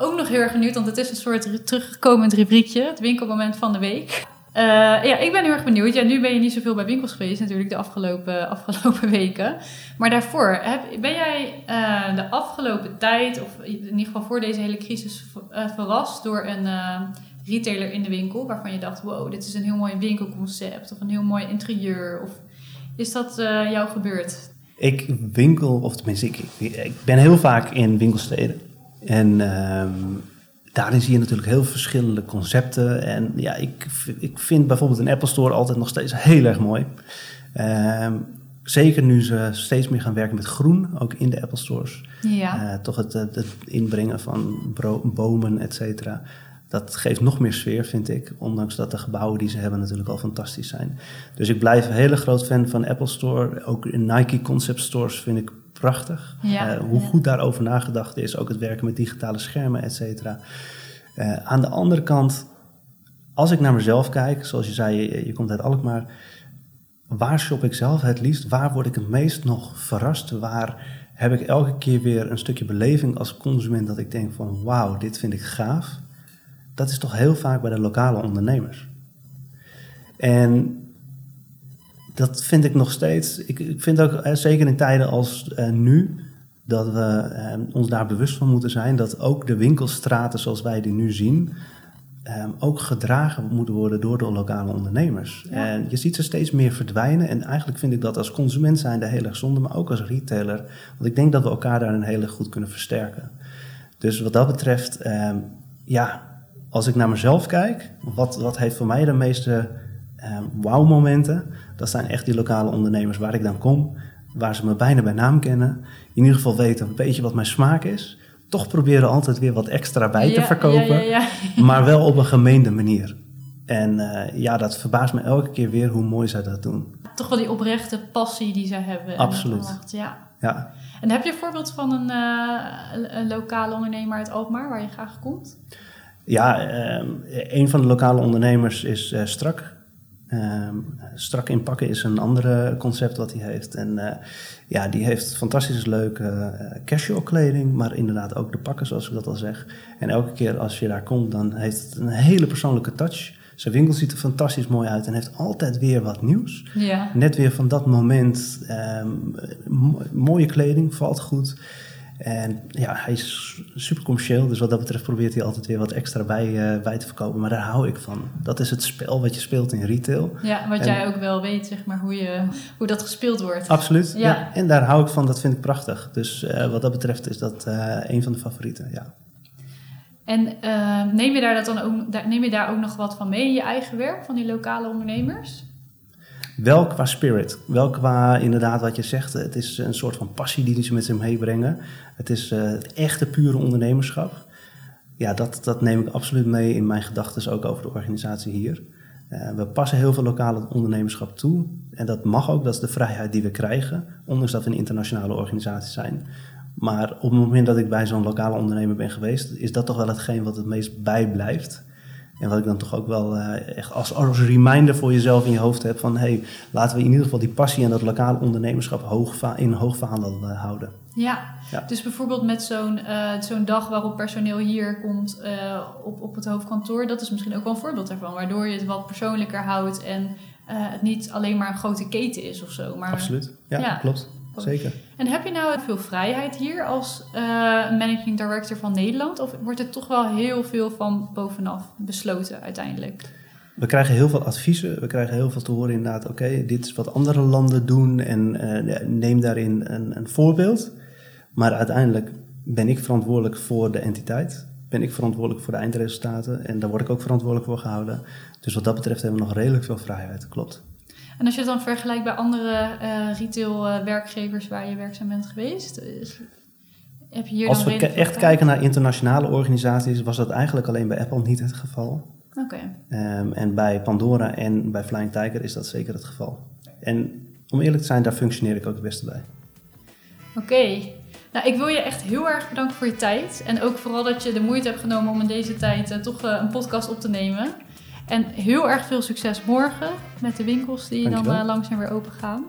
ook nog heel erg benieuwd, want het is een soort ru- terugkomend rubriekje, het winkelmoment van de week. Eh, ja, ik ben heel erg benieuwd. Ja, nu ben je niet zoveel bij winkels geweest natuurlijk de afgelopen, afgelopen weken. Maar daarvoor, ben jij eh, de afgelopen tijd, of in ieder geval voor deze hele crisis, eh, verrast door een retailer in de winkel waarvan je dacht, wow, dit is een heel mooi winkelconcept of een heel mooi interieur? Of is dat jou gebeurd? Ik winkel, of tenminste, ik, ik, ik ben heel vaak in winkelsteden. En ehm, daarin zie je natuurlijk heel verschillende concepten. En ja, ik, ik vind bijvoorbeeld een Apple Store altijd nog steeds heel erg mooi. Ehm, zeker nu ze steeds meer gaan werken met groen, ook in de Apple Stores. Ja. Eh, toch het, het, inbrengen van bomen, et cetera. Dat geeft nog meer sfeer, vind ik. Ondanks dat de gebouwen die ze hebben natuurlijk al fantastisch zijn. Dus ik blijf een hele groot fan van Apple Store. Ook in Nike Concept Stores vind ik prachtig. Ja, Eh, hoe ja. goed daarover nagedacht is. Ook het werken met digitale schermen, et cetera. Eh, aan de andere kant, als ik naar mezelf kijk, zoals je zei, je, je komt uit Alkmaar. Waar shop ik zelf het liefst? Waar word ik het meest nog verrast? Waar heb ik elke keer weer een stukje beleving als consument dat ik denk van wauw, dit vind ik gaaf? Dat is toch heel vaak bij de lokale ondernemers. En dat vind ik nog steeds. Ik, ik vind ook, eh, zeker in tijden als eh, nu, dat we eh, ons daar bewust van moeten zijn dat ook de winkelstraten zoals wij die nu zien, eh, ook gedragen moeten worden door de lokale ondernemers. Ja. En je ziet ze steeds meer verdwijnen. En eigenlijk vind ik dat als consument zijn heel erg zonde, maar ook als retailer. Want ik denk dat we elkaar daarin heel erg goed kunnen versterken. Dus wat dat betreft, ehm, ja, als ik naar mezelf kijk, wat, wat heeft voor mij de meeste ehm wauw-momenten? Dat zijn echt die lokale ondernemers waar ik dan kom, waar ze me bijna bij naam kennen. In ieder geval weten een beetje wat mijn smaak is. Toch proberen altijd weer wat extra bij te verkopen, Ja, ja, ja. maar wel op een gemeende manier. En eh, ja, dat verbaast me elke keer weer hoe mooi zij dat doen. Toch wel die oprechte passie die zij hebben. En Absoluut. Ja. Ja, En heb je een voorbeeld van een, eh, een- een lokale ondernemer uit Alkmaar waar je graag komt? Ja, ehm, een van de lokale ondernemers is eh, Strak. Ehm, strak inpakken is een andere concept wat hij heeft. En eh, ja, die heeft fantastisch leuke eh, casual kleding, maar inderdaad ook de pakken, zoals ik dat al zeg. En elke keer als je daar komt, dan heeft het een hele persoonlijke touch. Zijn winkel ziet er fantastisch mooi uit en heeft altijd weer wat nieuws. Ja. Net weer van dat moment, ehm, mo- mooie kleding, valt goed. En ja, hij is super commercieel, dus wat dat betreft probeert hij altijd weer wat extra bij, eh, bij te verkopen. Maar daar hou ik van. Dat is het spel wat je speelt in retail. Ja, wat En- jij ook wel weet, zeg maar, hoe, je, hoe dat gespeeld wordt. Absoluut, ja. Ja. En daar hou ik van, dat vind ik prachtig. Dus eh, wat dat betreft is dat eh, een van de favorieten, ja. En neem, je daar dat dan ook, neem je daar ook nog wat van mee in je eigen werk, van die lokale ondernemers? Wel qua spirit, wel qua inderdaad wat je zegt. Het is een soort van passie die ze met zich meebrengen. Het is eh, het echte pure ondernemerschap. Ja, dat, dat neem ik absoluut mee in mijn gedachten ook over de organisatie hier. Eh, we passen heel veel lokale ondernemerschap toe. En dat mag ook, dat is de vrijheid die we krijgen. Ondanks dat we een internationale organisatie zijn. Maar op het moment dat ik bij zo'n lokale ondernemer ben geweest, is dat toch wel hetgeen wat het meest bijblijft. En wat ik dan toch ook wel eh, echt als, als reminder voor jezelf in je hoofd heb van... hey, laten we in ieder geval die passie en dat lokale ondernemerschap hoog in hoog vaandel eh, houden. Ja, Ja. dus bijvoorbeeld met zo'n eh, zo'n dag waarop personeel hier komt op, op het hoofdkantoor, dat is misschien ook wel een voorbeeld daarvan, waardoor je het wat persoonlijker houdt en het niet alleen maar een grote keten is of zo. Maar, Absoluut, ja, Ja. klopt. Zeker. En heb je nou veel vrijheid hier als eh, managing director van Nederland, of wordt het toch wel heel veel van bovenaf besloten uiteindelijk? We krijgen heel veel adviezen. We krijgen heel veel te horen inderdaad. Oké, dit is wat andere landen doen en eh, neem daarin een, een voorbeeld. Maar uiteindelijk ben ik verantwoordelijk voor de entiteit. Ben ik verantwoordelijk voor de eindresultaten. En daar word ik ook verantwoordelijk voor gehouden. Dus wat dat betreft hebben we nog redelijk veel vrijheid. Klopt. En als je het dan vergelijkt bij andere eh retail eh, werkgevers waar je werkzaam bent geweest, is- heb je hier Als dan we echt kijken naar internationale organisaties, was dat eigenlijk alleen bij Apple niet het geval. Oké. Ehm, en bij Pandora en bij Flying Tiger is dat zeker het geval. En om eerlijk te zijn, daar functioneer ik ook het beste bij. Oké. Nou, ik wil je echt heel erg bedanken voor je tijd. En ook vooral dat je de moeite hebt genomen om in deze tijd eh, toch een podcast op te nemen. En heel erg veel succes morgen met de winkels die dan Dankjewel. eh, langzaam weer open gaan.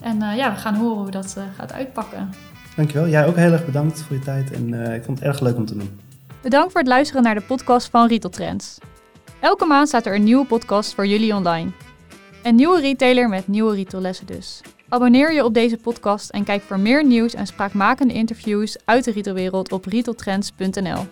En eh, ja, we gaan horen hoe dat eh, gaat uitpakken. Dankjewel. Jij ook heel erg bedankt voor je tijd en eh, ik vond het erg leuk om te doen. Bedankt voor het luisteren naar de podcast van Retail Trends. Elke maand staat er een nieuwe podcast voor jullie online. Een nieuwe retailer met nieuwe retaillessen dus. Abonneer je op deze podcast en kijk voor meer nieuws en spraakmakende interviews uit de retailwereld op retailtrends.nl.